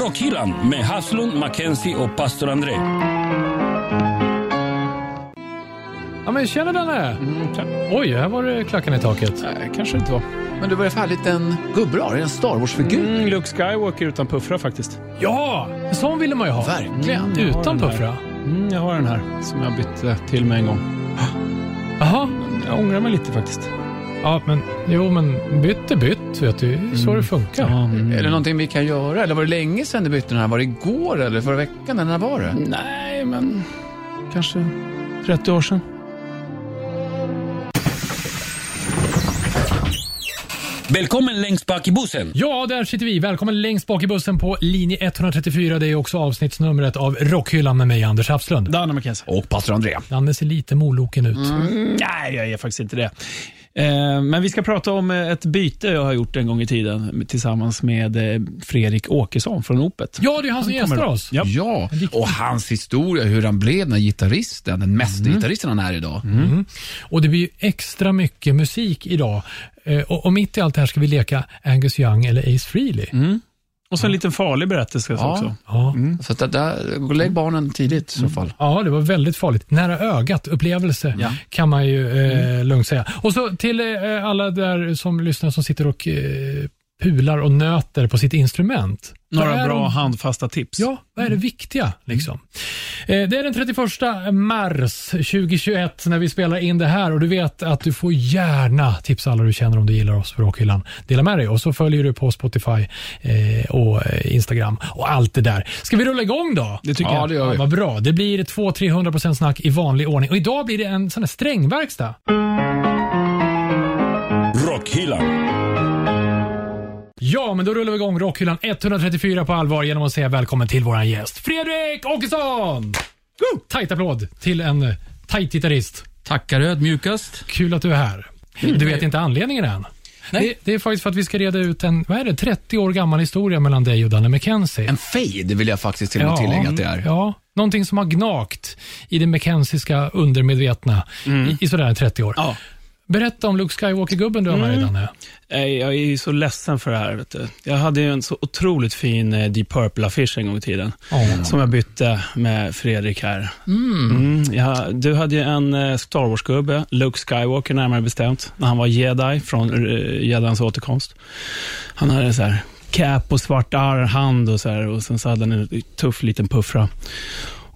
Rockhyllan med Haslund, Mackenzie och pastor André. Ja, men tjena Danne! Oj, här var det klackarna i taket. Nej, kanske inte var. Men du börjar få en liten gubbe då? Är det en Star Wars-figur? Mm, Luke Skywalker utan puffra faktiskt. Ja, en sån ville man ju ha. Verkligen. har Utan puffra. Mm, jag har den här som jag bytte till mig en gång. Jaha. Jag ångrar mig lite faktiskt. Ja, men jo, men bytt är bytt, vet du. Så det funkar. mm. Är det någonting vi kan göra? Eller var det länge sedan du bytte den här? Var det igår eller förra veckan? Eller när var det? Nej, men kanske 30 år sedan. Välkommen längst bak i bussen. Ja, där sitter vi. Välkommen längst bak i bussen på linje 134. Det är också avsnittsnumret av Rockhyllan med mig, Anders Hafslund. Danne McKenzie. Och pastor André. Danne ser lite moloken ut. Nej, jag är faktiskt inte det. Eh, Men vi ska prata om eh, ett byte jag har gjort en gång i tiden tillsammans med eh, Fredrik Åkesson från Opet. Ja, det är han som gästar oss. Ja. Ja, och hans historia, hur han blev den här gitarristen, den mästergitarristen han är idag. Och det blir ju extra mycket musik idag. Och, och mitt i allt det här ska vi leka Angus Young eller Ace Frehley. Och så en liten farlig berättelse Ja. också. Ja. Så att det där, lägg barnen tidigt i så fall. Ja, det var väldigt farligt. Nära ögat upplevelse Ja. kan man ju eh, lugnt säga. Och så till eh, alla där som lyssnar som sitter och eh, pular och nöter på sitt instrument. Vad Några är bra de- handfasta tips. Ja, vad är det viktiga? Liksom? Eh, det är den 31 mars 2021 när vi spelar in det här och du vet att du får gärna tipsa alla du känner om du gillar oss på Rockhyllan. Dela med dig och så följer du på Spotify eh, och eh, Instagram och allt det där. Ska vi rulla igång då? Det tycker Ja, jag. det gör vi. Vad bra. Det blir 200-300% snack i vanlig ordning. Och idag blir det en sån här strängverkstad. Rockhyllan. Ja, men då rullar vi igång Rockhyllan 134 på allvar genom att säga välkommen till våran gäst Fredrik Åkesson! Woo! Tajt applåd till en eh, tajt gitarrist. Tackar ödmjukast. Kul att du är här. Du vet inte anledningen än. Det, det är faktiskt för att vi ska reda ut en vad är det, 30 år gammal historia mellan dig och Danne McKenzie. En fade vill jag faktiskt till och med tillägga att det är. Ja, någonting som har gnagt i det McKenzieska undermedvetna i, i sådär 30 år. Ja. Berätta om Luke Skywalker-gubben du har med Danne. Nej, Jag är ju så ledsen för det här. Vet du. Jag hade ju en så otroligt fin eh, Deep Purple-affisch en gång i tiden. Ja. Som jag bytte med Fredrik här. Mm, ja, du hade ju en eh, Star Wars-gubbe, Luke Skywalker närmare bestämt, när han var jedi från uh, jedans återkomst. Han hade så här cap och svart ar- hand och så här, och sen så hade han en tuff liten puffra.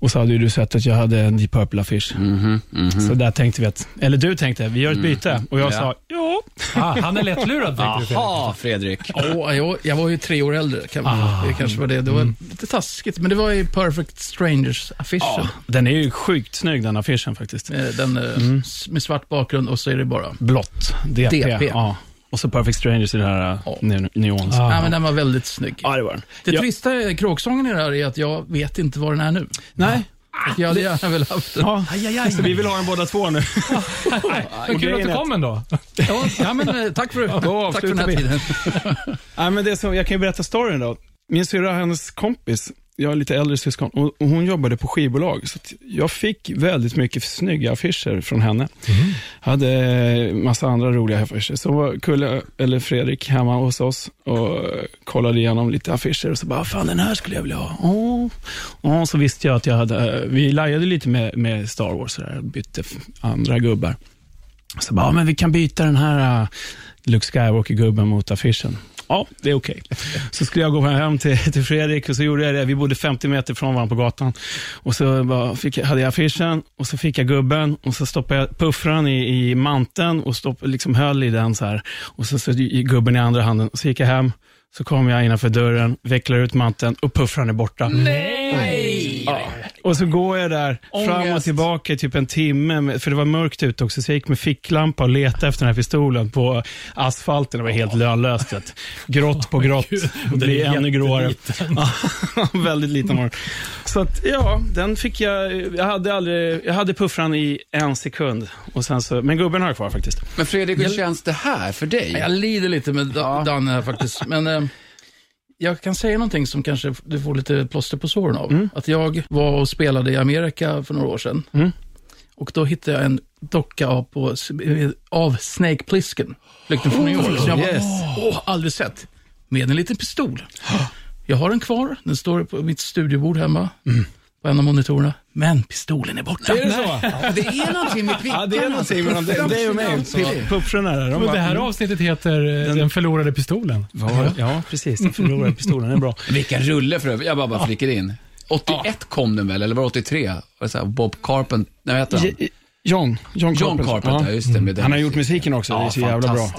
Och så hade ju du sett att jag hade en Deep Purple-affisch. Mhm, mhm. Så där tänkte vi att, eller du tänkte, vi gör ett byte. Och jag Ja. sa, ja. Ah, han är lättlurad, tänkte du Fredrik. Jaha, Fredrik. Åh, jag, jag var ju tre år äldre. Kan, Ah. Det kanske var det. Det var lite taskigt, men det var ju Perfect Strangers-affischen. ja. Den är ju sjukt snygg den affischen faktiskt. Eh, Den eh, s- med svart bakgrund och så är det bara... Blått, DP. DP. Ja. Och så Perfect Strangers i det här Ja. ja. Ah. Ja, men den var väldigt snygg. Ja, det var den. Det ja. trista kråksången i det här är att jag vet inte var den är nu. Nej. Jag hade gärna velat haft den. Ja. Så vi vill ha den båda två nu. Vad kul att du kom ändå. Ja, ja, men eh, tack för, Då tack för den här tiden. Nej, men det som, jag kan ju berätta storyn då. Min syrra, hennes kompis, jag är lite äldre syskon, och, och hon jobbade på skivbolag. Så jag fick väldigt mycket snygga affischer från henne. Hade massa andra roliga affischer. Så var Kulle, eller Fredrik, hemma hos oss och kollade igenom lite affischer och så bara, fan den här skulle jag vilja ha. Åh. Ja, så visste jag att jag hade, vi lajade lite med, med Star Wars och där, bytte andra gubbar. Så bara, men vi kan byta den här uh, Luke Skywalker-gubben mot affischen. Ja, det är okej. Så skulle jag gå hem till, till Fredrik och så gjorde jag det. Vi bodde 50 meter från varandra på gatan. Och så bara fick, hade jag affischen och så fick jag gubben och så stoppade jag puffran i, i manteln och stopp, liksom höll i den så här. Och så, så i gubben i andra handen. Och så gick jag hem, så kom jag innanför dörren, vecklar ut manteln och puffran är borta. Nej! Ja. Och så går jag där fram och Ångest. tillbaka i typ en timme, för det var mörkt ute också, så jag gick med ficklampa och letade efter den här pistolen på asfalten. Det var helt lönlöst. vet. Grått på grått. och den blir är ännu gråare. Ja, väldigt liten var. Så att, ja, den fick jag. Jag hade, aldrig, jag hade puffran i en sekund. Och sen så, men gubben har jag kvar faktiskt. Men Fredrik, hur känns det här för dig? Jag lider lite med Da- Danne här faktiskt. Men eh, jag kan säga någonting som kanske du får lite plåster på såren av. Att jag var och spelade i Amerika för några år sedan. Mm. Och då hittade jag en docka av, på, av Snake Plissken, flykten från New York, som jag bara, yes. åh, aldrig sett. med en liten pistol. Jag har den kvar, den står på mitt studiobord hemma. På en av monitorerna. Men pistolen är borta. Är det så? Det är någonting med Ja, det är någonting mellan dig dig och mig. Puffrorna där. De Men bara, det här avsnittet heter eh, Den förlorade pistolen. Ja, ja, precis. Den förlorade pistolen. Den är bra. Vilken rulle för övrigt. Jag bara, bara flickar in. 81 kom den väl, eller var det 83? Var det så här Bob Carpenter, nej vad heter han? J- John. John John Carpenter. Carpenter, Ja. just det. Med den Han har gjort musiken också. det är så jävla bra.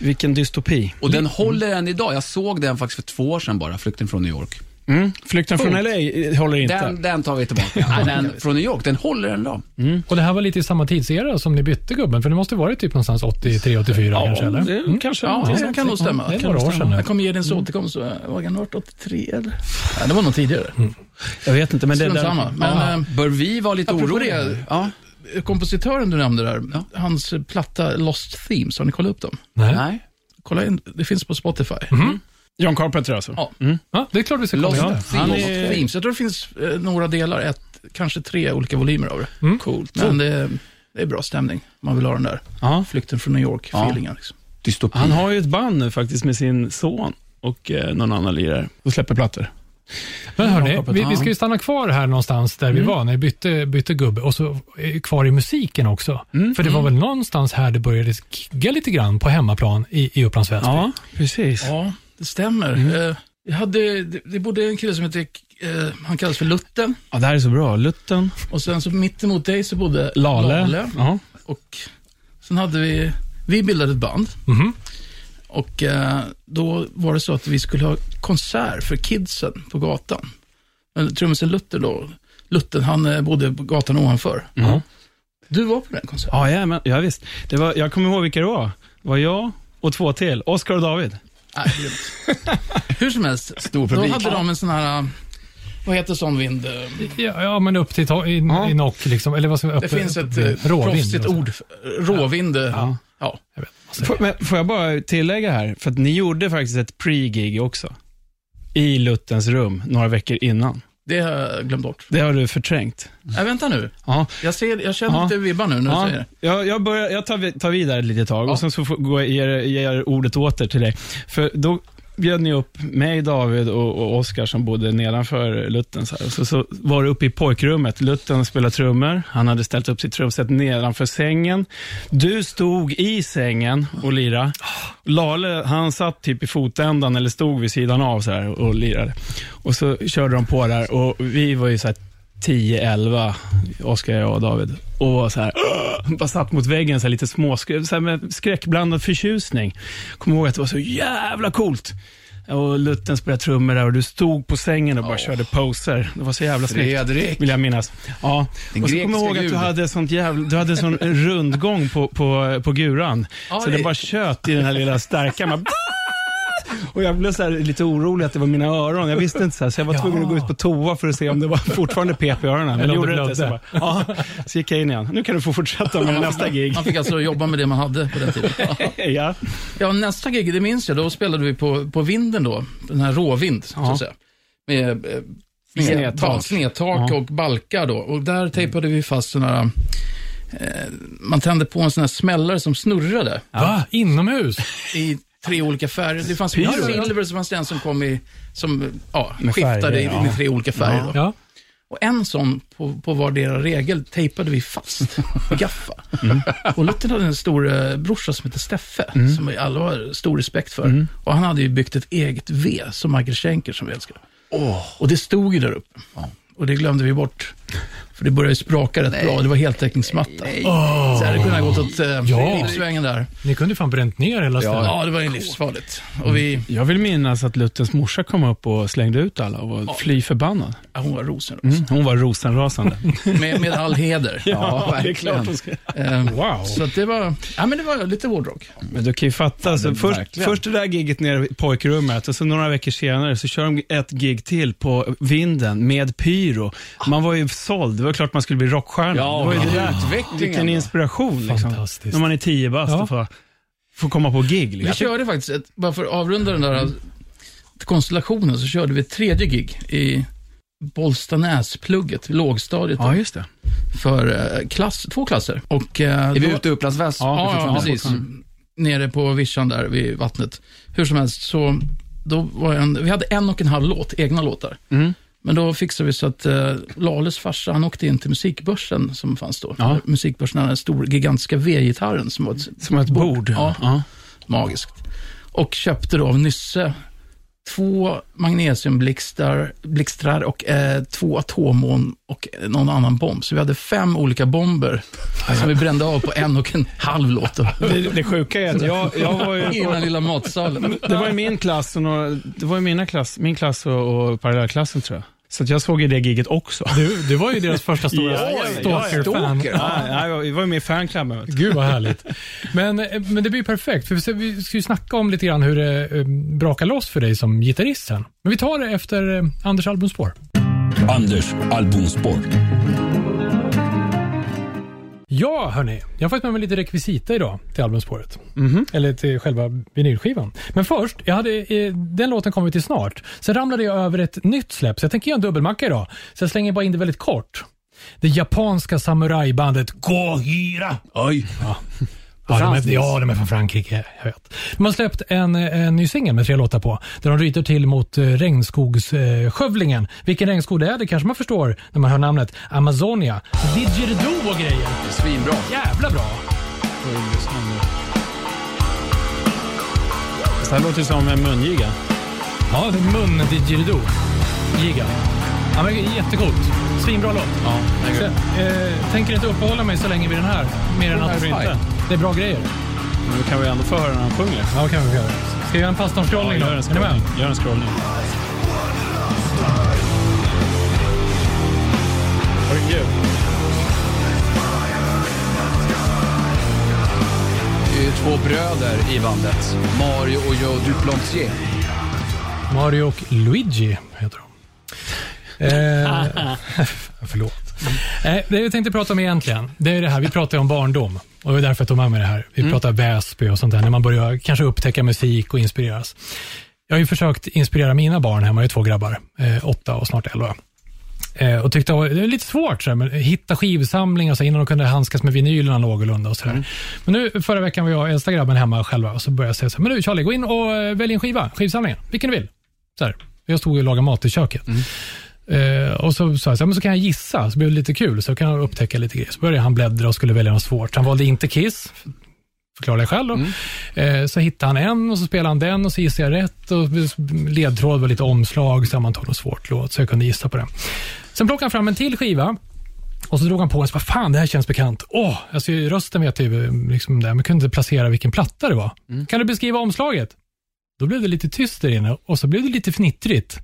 Vilken dystopi. Och den håller än idag. Jag såg den faktiskt för två år sedan bara, Flykten från New York. Mm. Flykten från. LA håller inte. Den, den tar vi tillbaka. Nej, den från New York, den håller än idag. Och det här var lite i samma tidsera som ni bytte gubben, för det måste varit typ någonstans 83, 84 kanske, eller? det kanske. Ja, det kan nog stämma. Det är några år sedan nu. Jag kommer ge din återkomst, eh, var det 83 eller? Nej, det var nog tidigare. Jag vet inte, men det där... samma. Men eh, Bör vi vara lite Apropå oroliga? det. Ja. kompositören du nämnde där, hans platta Lost Themes, har ni kollat upp dem? Nej. Nej. Kolla in, det finns på Spotify. John Carpenter alltså. Ja. Ja, det är klart vi ska kolla Lost in det. Themes. Lost är- Themes. Jag tror det finns eh, några delar, ett, kanske tre olika volymer av det. Mm. Coolt. Men det, det är bra stämning. Man vill ha den där Ja. flykten från New Ja. York-feelingen. Liksom. Dystopi. Han har ju ett band nu faktiskt med sin son och eh, någon annan lirare och släpper plattor. Men hörni, Ja, vi, vi ska ju stanna kvar här någonstans där vi var när vi bytte, bytte gubbe och så eh, kvar i musiken också. För det var väl någonstans här det började kigga lite grann på hemmaplan i, i Upplands Väsby. Ja, precis. Ja, det stämmer. Eh, jag hade, det, det bodde en kille som hette, eh, han kallas för Lutten. Ja, det här är så bra. Lutten, Och sen så mitt emot dig så bodde Lale. Ja. Och sen hade vi, vi bildade ett band. Mhm. Och eh, då var det så att vi skulle ha konsert för kidsen på gatan. Trummisen Luther då, Lutten, han eh, bodde på gatan ovanför. Ja. Du var på den konserten? Ja, ja, men, ja visst. Det var, jag kommer ihåg vilka det var. Det var jag och två till. Oskar och David. Nej, grymt. Hur som helst, Stor då publik. hade de en sån här, vad heter sån vind? Ja, ja, men upp till ta- i, Ja. i nock liksom. Eller vad ska Det uppe- finns ett eh, råvind, proffsigt vad ord, råvind. eh, Ja. Ja. Jag vet, Får, men, får jag bara tillägga här, för att ni gjorde faktiskt ett pre-gig också. I Luttens rum, några veckor innan. Det har jag glömt bort. Det har du förträngt. Nej, vänta nu. Ja. Jag, ser, jag känner Ja. lite vibbar nu när du Ja, säger det. jag, jag, börjar, jag tar, tar vidare ett litet tag Ja. och sen så får, går jag, ger, ger ordet åter till dig. För då bjöd ni upp mig, David och, och Oskar som bodde nedanför Lutten. Så. Så, så var det uppe i pojkrummet. Lutten spelade trummor. Han hade ställt upp sitt trumset nedanför sängen. Du stod i sängen och lirade. Lale, han satt typ i fotändan eller stod vid sidan av så här och lirade. Och så körde de på där och vi var ju så här 10-11, Oskar, jag och David. Och var så här, bara satt mot väggen så här lite små, så här med skräckblandad förtjusning. Kommer ihåg att det var så jävla coolt. Och Lutten spelade trummor där och du stod på sängen och bara körde poser. Det var så jävla snyggt. Fredrik. Vill jag minnas. Ja. Den och så kommer jag ihåg att du hade, sånt jävla, du hade en sån rundgång på, på, på guran. Ja, så det- det bara tjöt i den här lilla stärkan. Och jag blev så här lite orolig att det var mina öron. Jag visste inte så, här, så jag var tvungen att gå ut på toa för att se om det var fortfarande pep i öronen. Men det gjorde det inte. Så, bara, ja, så gick jag in igen. Nu kan du få fortsätta med nästa gig. Man fick alltså jobba med det man hade på den tiden. Ja. Ja, nästa gig, det minns jag, då spelade vi på, på vinden då, den här råvind, så Ja. att säga. Med eh, sned- Snedtak. ja, snedtak Ja. och balkar då. Och där tejpade vi fast sådana här, eh, man tände på en sån här smällare som snurrade Va? Inomhus? i tre olika färger. Det fanns Pyro, silver, så fanns det en som kom i, som ja, Med skiftade färger, i, ja. med tre olika färger. Då. Ja. Och en sån på, på vardera regel tejpade vi fast med gaffa. Mm. Och Lutten hade en stor eh, brorsa som hette Steffe, som vi alla har stor respekt för. Mm. Och han hade ju byggt ett eget V, som Michael Schenker som vi älskar. Och det stod ju där uppe. Och det glömde vi bort. För det började spraka rätt bra. Det var heltäckningsmatta. Så det hade kunnat gått åt eh, Ja. livsvägen där. Ni kunde fan bränt ner hela stället. Ja, det var ju livsfarligt. Och vi, Jag vill minnas att Luttens morsa kom upp och slängde ut alla och var fly förbannad. ja, hon var rosen. Mm. Hon var rosenrasande. Med, med all heder. Ja, det är klart hon ska. Eh, Wow. Så det var, ja men det var lite hårdrock. Men du kan ju fatta. Så det- först, verkligen. först det där giget nere i pojkrummet och så några veckor senare så kör de ett gig till på vinden med pyro. Man var ju såld. Det var klart man skulle bli rockstjärna. Ja, det var ju det vilken där. inspiration. Liksom. Fantastiskt. När man är tio bast Ja. och får, får komma på gig. Vi Liksom. körde faktiskt, ett, bara för att avrunda den där konstellationen, så körde vi ett tredje gig i Bollstanäsplugget, lågstadiet, Ja, just det. för eh, klass, två klasser. Och, eh, Är vi då- ute i Upplands Väst? Ja, ja, precis. Nere på vischan där vid vattnet. Hur som helst, så då var en, vi hade en och en halv låt, egna låtar. Mm. Men då fixade vi så att uh, Lales farsa, han åkte in till musikbörsen som fanns då. Ja. Musikbörsen hade den stor, gigantiska V-gitarren som var ett, Som ett bord. Ja, Ja. magiskt. Och köpte då av Nysse två magnesiumblixtar blixtrar och eh, två atomån och någon annan bomb. Så vi hade fem olika bomber som vi brände av på en och en halv låt. Det, det sjuka är att jag, jag var ju I den lilla matsalen. Det var i min klass och några, det var i mina klass, min klass och, och parallellklassen tror jag. Så att jag såg ju det giget också. Du, du var ju deras första stora Ja, ja, ja, stalker-fan. Ja, ja, jag var ju med i fanklubben. Gud vad härligt. Men, eh, men det blir ju perfekt, för vi ska- vi ska ju snacka om lite grann hur det eh, brakar loss för dig som gitarrist sen. Men vi tar det efter eh, Anders albumspår. Anders albumspår. Ja, hörni. Jag har faktiskt med mig lite rekvisita idag till albumspåret. Mhm. Eller till själva vinylskivan. Men först, jag hade, eh, den låten kommer vi till snart. Sen ramlade jag över ett nytt släpp, så jag tänker göra en dubbelmacka idag. Så jag slänger bara in det väldigt kort. Det japanska samurajbandet Gojira. Oj. Ja, de är, ja, de är från Frankrike. Jag vet. De har släppt en, en ny singel med tre låtar på, där de ryter till mot eh, regnskogsskövlingen. Vilken regnskog det är, det kanske man förstår när man hör namnet. Amazonia. Didgeridoo och grejer. Svinbra. Jävla bra. Det här låter som en mungiga. Ja, det är mun didgeridoo. Giga. Ja, men jättecoolt. Svinbra låt. Ja, Så, eh, tänker inte uppehålla mig så länge vid den här. Mer än att inte? det är bra grejer. Men kan vi ändå få höra när han sjunger. Ja, kan vi göra. Ska vi göra en pastorn-scrollning då? gör en scrollning. Gör en scrollning. Herregud. Det är ju två bröder i bandet. Mario och Joe Duplantier. Mario och Luigi heter de. Eh, förlåt. Eh, det jag tänkte prata om egentligen, det är det här, vi pratar ju om barndom. Och det är därför jag tog med mig det här. Vi pratar Väsby och sånt där, när man börjar kanske upptäcka musik och inspireras. Jag har ju försökt inspirera mina barn hemma, jag har två grabbar, eh, åtta och snart elva. Eh, och tyckte att det var lite svårt, så men hitta skivsamlingar så innan de kunde handskas med vinylerna någorlunda. Och så där. Men nu förra veckan var jag och äldsta grabben hemma själva och så började jag säga så här, men du Charlie, gå in och eh, välj en skiva, skivsamlingen, vilken du vill. Så här. Jag stod och lagade mat i köket. Eh, och så sa jag, så, men så kan jag gissa, så blev det lite kul, så kan jag upptäcka lite grejer. Så började han bläddra och skulle välja något svårt. Han valde inte Kiss, förklara dig själv då. Eh, så hittade han en och så spelade han den och så gissade jag rätt. Och ledtråd var lite omslag, så man tog något svårt låt, så jag kunde gissa på det. Sen plockade han fram en till skiva och så drog han på en, så vad fan det här känns bekant. Åh, alltså rösten vet jag ju, liksom det, men jag kunde inte placera vilken platta det var. Kan du beskriva omslaget? Då blev det lite tyst där inne och så blev det lite fnittrigt.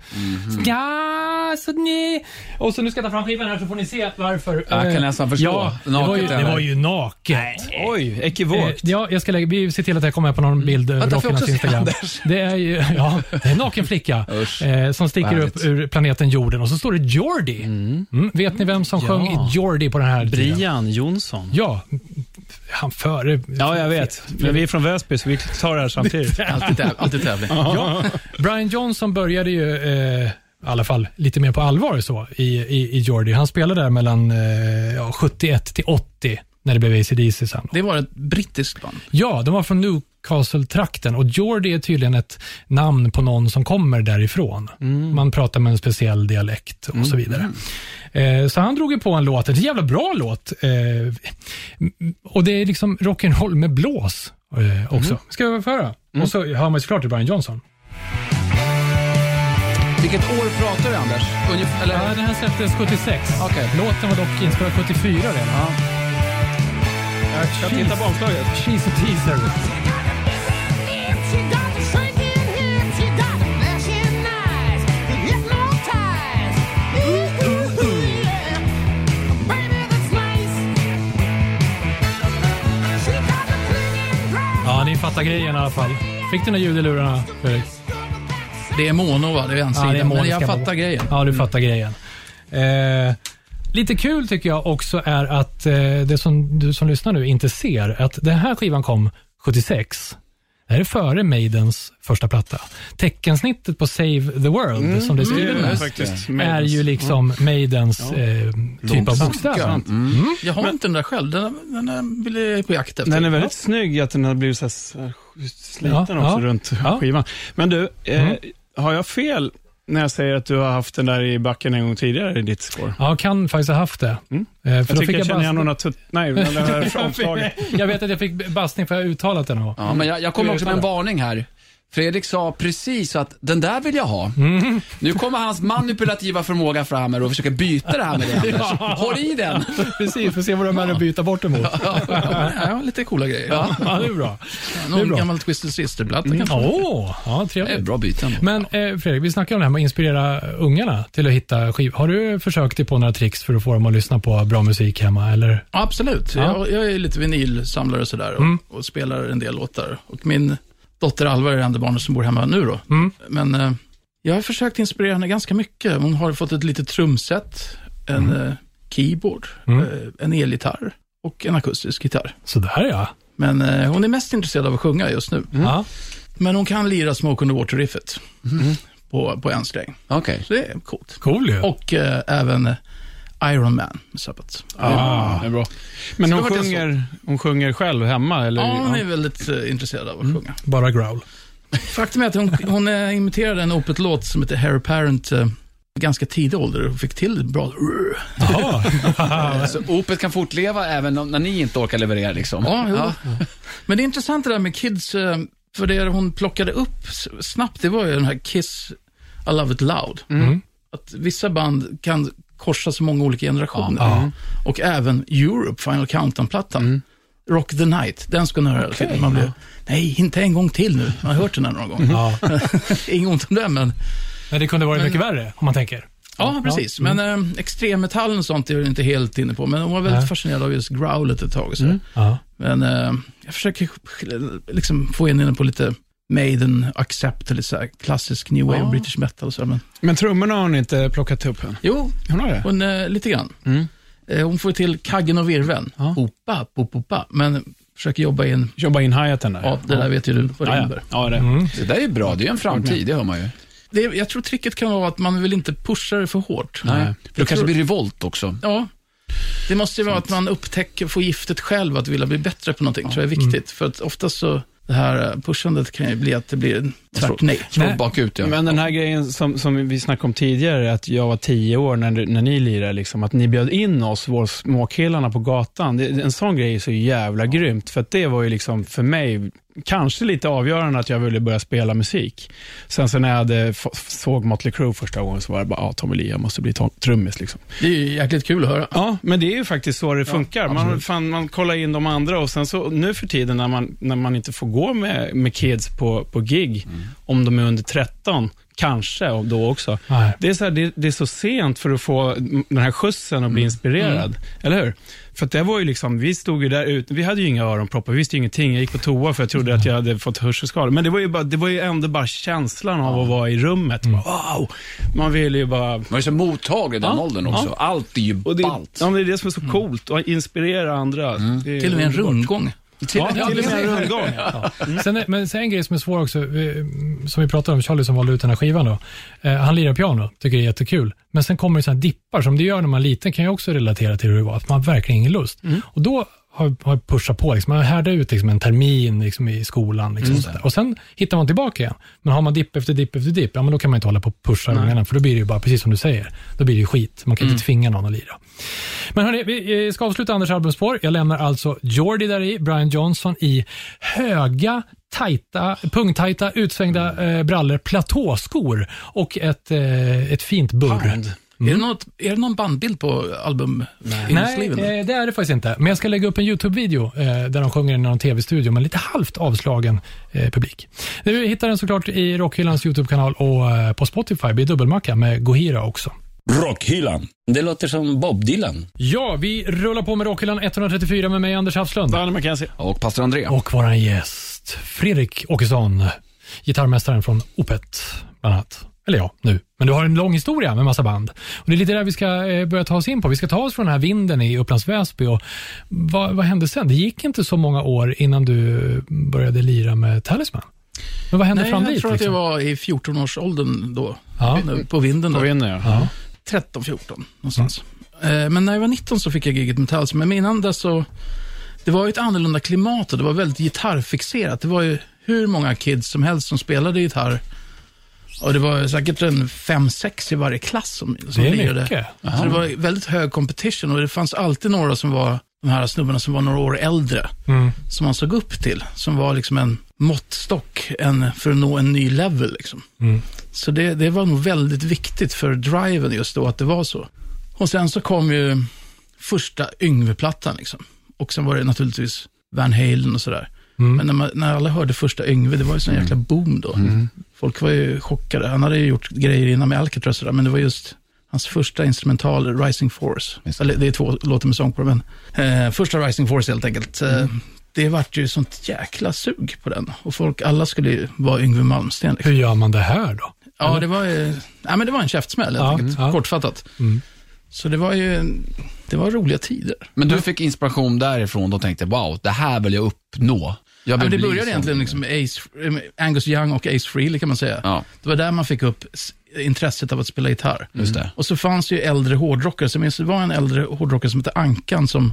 Ja, så ni... Och så nu ska jag ta fram skivan här så får ni se varför. Jag kan Eh, nästan förstå. Ja, det var, ju, det var ju naket. Oj, Eh, ekivokt. ja, jag ska lägga, vi ser till att jag kommer på någon bild över se Instagram. Det är ju, ja, det är en naken flicka eh, som sticker Vad upp ur planeten jorden och så står det Jordi. Mm. Vet ni vem som sjöng i Jordi på den här tiden? Brian Jonsson. Ja, han före... Ja, jag vet. Men vi är från Väsby, så vi tar det här samtidigt. Alltid, täv- alltid tävling. Ja, Brian Johnson började ju eh, i alla fall lite mer på allvar så i, i, i Jordi. Han spelade där mellan eh, ja, 71 till 80 när det blev ACDC sen. Det var ett brittiskt band. Ja, de var från Newcastle-trakten och Jordi är tydligen ett namn på någon som kommer därifrån. Man pratar med en speciell dialekt och så vidare. Eh, så han drog ju på en låt, en jävla bra låt. Eh, och det är liksom rock'n'roll med blås eh, också. Ska vi få höra? Och så hör man ju såklart Brian Johnson. Vilket år pratar du Anders? Ungefär, eller? Ja, den här släpptes 76. Okej. Låten var dock inspelad 74 redan. Ja. Jag tittar på omslaget. She's a teaser. Ja, ni fattar grejen i alla fall. Fick du några ljud i lurarna, Fredrik? Det är mono, va? Det är en sida. det är men jag fattar grejen. Ja, du fattar grejen. Eh, lite kul tycker jag också är att eh, det som du som lyssnar nu inte ser, att den här skivan kom 76. Det här är före Maidens första platta. Teckensnittet på Save the World, som det är skrivet det är med, faktiskt är ju liksom Maidens eh, typ av bokstäver. Sant. Jag har inte den där själv. Den, den vill jag på jakt efter. Den är väldigt snygg att den har blivit så sliten Ja, också ja. runt Ja. skivan. Men du, eh, har jag fel när jag säger att du har haft den där i backen en gång tidigare i ditt score? Ja, kan faktiskt ha haft det. Mm. Eh, Jag för då tycker jag känner bast- igen några tutt... Nej, det här omslaget. jag vet att jag fick bastning för att jag uttalat det någon Ja, men jag, jag kommer också med en varning här. Fredrik sa precis att den där vill jag ha. Nu kommer hans manipulativa förmåga fram här och försöker byta det här med dig Anders. Håll i den. Precis, får se vad de är att byta bort emot. Ja, lite coola grejer. Ja, det är bra. det är Någon bra. gammal Twisted Sister-platta kanske. Åh, ja, Det är trevligt. bra byten. Men eh, Fredrik, vi snackade om det här med att inspirera ungarna till att hitta skiv. Har du försökt dig på några tricks för att få dem att lyssna på bra musik hemma? Eller? Ja, absolut. Ja. Jag, jag är lite vinylsamlare och sådär och, Mm. och spelar en del låtar. Och min dotter Alva är det enda barnet som bor hemma nu då. Mm. Men eh, jag har försökt inspirera henne ganska mycket. Hon har fått ett litet trumset, en eh, keyboard, Mm. eh, en elgitarr och en akustisk gitarr. Sådär ja. Men eh, hon är mest intresserad av att sjunga just nu. ja. Men hon kan lira Smoke on the Water-riffet på, på en sträng. Okej. Så det är coolt. Cool ju. Och eh, även eh, Iron Man med Sabbath. Ah, det är bra. Men hon sjunger, hon sjunger själv hemma? Eller? Ja, hon är väldigt eh, intresserad av att sjunga. Bara growl. Faktum är att hon, hon eh, imiterade en Opet-låt som heter Harry Parent eh, ganska tidig ålder och fick till bra... Jaha. Så Opet kan fortleva även om, när ni inte orkar leverera liksom? Ja, jo. Men det är intressant det där med Kids, eh, för det hon plockade upp s- snabbt, det var ju den här Kiss, I Love It Loud. Mm. Att vissa band kan korsa så många olika generationer. Ja. Och även Europe, Final Countdown-plattan. Rock the Night, den ska man höra tiden. Man blir, nej, inte en gång till nu. Man har hört den här några gånger. Ja. Inget ont om den, men Men det kunde varit mycket värre, om man tänker. Ja, precis. Men äh, extremmetallen och sånt är jag inte helt inne på. Men hon var väldigt Nej. fascinerad av just growlet ett tag. Så. Ja. Men äh, jag försöker liksom få in henne på lite Maiden, Accept, lite så här klassisk new wave, Ja. British metal och så. Men, Men trummorna har hon inte plockat upp än? jo, Hon har det? hon, äh, lite grann. Mm. Eh, hon får till kaggen och virveln. Ja. Opa, pop, opa. Men försöker jobba in, Jobba in hi-haten där? ja, det där vet ju du vad det ja, ja. ja, det. Mm. Det där är ju bra, det är ju en framtid, det hör man ju. Det, jag tror tricket kan vara att man vill inte pusha det för hårt. Nej. För då Jag kanske tror- blir revolt också. Ja. Det måste ju vara att man upptäcker, får giftet själv, att vilja bli bättre på någonting, tror jag är viktigt. För att oftast så, det här pushandet kan ju bli att det blir tvärt nej. Bakut ja. Men den här grejen som, som vi snackade om tidigare, att jag var tio år när, när ni lirade, liksom, att ni bjöd in oss, våra småkillarna på gatan. Det, en sån grej är så jävla grymt, för att det var ju liksom för mig kanske lite avgörande att jag ville börja spela musik. Sen så när jag hade såg Motley Crue första gången så var det bara, ja, Tommy Lee, jag måste bli trummis. Liksom. Det är ju jäkligt kul att höra. Ja, men det är ju faktiskt så det funkar. Man, fan, man kollar in de andra och sen så nu för tiden när man, när man inte får gå med, med kids på, på gig, om de är under 13, kanske och då också. Nej. Det är, så här, det, det är så sent för att få den här skjutsen och bli inspirerad. Eller hur? För att det var ju liksom, vi stod ju där ute, vi hade ju inga öronproppar, vi visste ju ingenting. Jag gick på toa för jag trodde att jag hade fått hörselskador. Men det var ju, bara, det var ju ändå bara känslan av att vara i rummet. Bara, Wow! Man ville ju bara... Man är så mottaglig i den Ja, åldern också. ja. Allt är ju ballt. ja, det är det som är så coolt, att inspirera andra. Det är Till och med en underbart. Rundgång. Ja, till och med en rundgång. Sen, är- men sen en grej som är svår också, som vi pratade om, Charlie som valde ut den här skivan då. Eh, han lirar piano, tycker det är jättekul. Men sen kommer det sådana dippar som det gör när man är liten, kan jag också relatera till hur det var. Att man har verkligen ingen lust. Och då har har pushat på, liksom, man härdar ut liksom, en termin liksom, i skolan. Liksom, sådär. Och sen hittar man tillbaka igen. Men har man dipp efter dipp efter dipp, ja, men då kan man inte hålla på och pusha ungarna, för då blir det ju bara, precis som du säger, då blir det ju skit. Man kan inte tvinga någon att lira. Men hörni, vi ska avsluta Anders albumspår. Jag lämnar alltså Jordi där i, Brian Johnson i höga, tajta, pungtajta, utsvängda eh, brallor, platåskor och ett, eh, ett fint burr. Är, det något, är det någon bandbild på album Nej, eh, det är det faktiskt inte. Men jag ska lägga upp en YouTube-video eh, där de sjunger i någon tv-studio med lite halvt avslagen eh, publik. Du hittar den såklart i Rockhyllans YouTube-kanal och eh, på Spotify. Blir dubbelmacka med Gohira också. Rockhyllan. Det låter som Bob Dylan. Ja, vi rullar på med Rockhyllan 134 med mig, Anders Hafslund. Danne McKenzie. Och pastor André. Och våran gäst, Fredrik Åkesson, gitarrmästaren från Opet, bland annat. Eller ja, nu. Men du har en lång historia med massa band. Och Det är lite där vi ska eh, börja ta oss in på. Vi ska ta oss från den här vinden i Upplands Väsby. Och vad, vad hände sen? Det gick inte så många år innan du började lira med Talisman. Men vad hände Nej, fram jag dit? tror att jag liksom? var i 14-årsåldern då. Ja. På vinden. På Då. vinden, ja. Ja. 13-14 någonstans. Eh, Men när jag var 19 så fick jag giget med Talisman. Men innan dess så, det var ju ett annorlunda klimat och det var väldigt gitarrfixerat. Det var ju hur många kids som helst som spelade gitarr. Och det var säkert en 5-6 i varje klass som, som Det är lirade. mycket. Så det var väldigt hög competition och det fanns alltid några som var, de här snubbarna som var några år äldre, Mm. som man såg upp till. Som var liksom en måttstock en, för att nå en ny level. Liksom. Mm. Så det, det var nog väldigt viktigt för driven just då att det var så. Och sen så kom ju första Yngve-plattan liksom. Och sen var det naturligtvis Van Halen och sådär. Mm. Men när, man, när alla hörde första Yngve, det var ju sån jäkla boom då. Folk var ju chockade. Han hade ju gjort grejer innan med Alcatraz och sådär, men det var just hans första instrumental, Rising Force. Eller, det är två låtar med sång på men eh, första Rising Force helt enkelt. Eh, det vart ju sånt jäkla sug på den. Och folk, alla skulle ju vara Yngve Malmsteen. Liksom. Hur gör man det här då? Ja, det var ju, ja, men det var en käftsmäll helt Ja, enkelt, ja. kortfattat. Mm. Så det var ju, det var roliga tider. Men du fick inspiration därifrån och tänkte, wow, det här vill jag uppnå. Ja, men det började som- egentligen liksom med Ace, med Angus Young och Ace Frehley kan man säga. Ja, Det var där man fick upp intresset av att spela gitarr. just det. Och så fanns ju äldre hårdrockare, så jag minns det var en äldre hårdrockare som hette Ankan som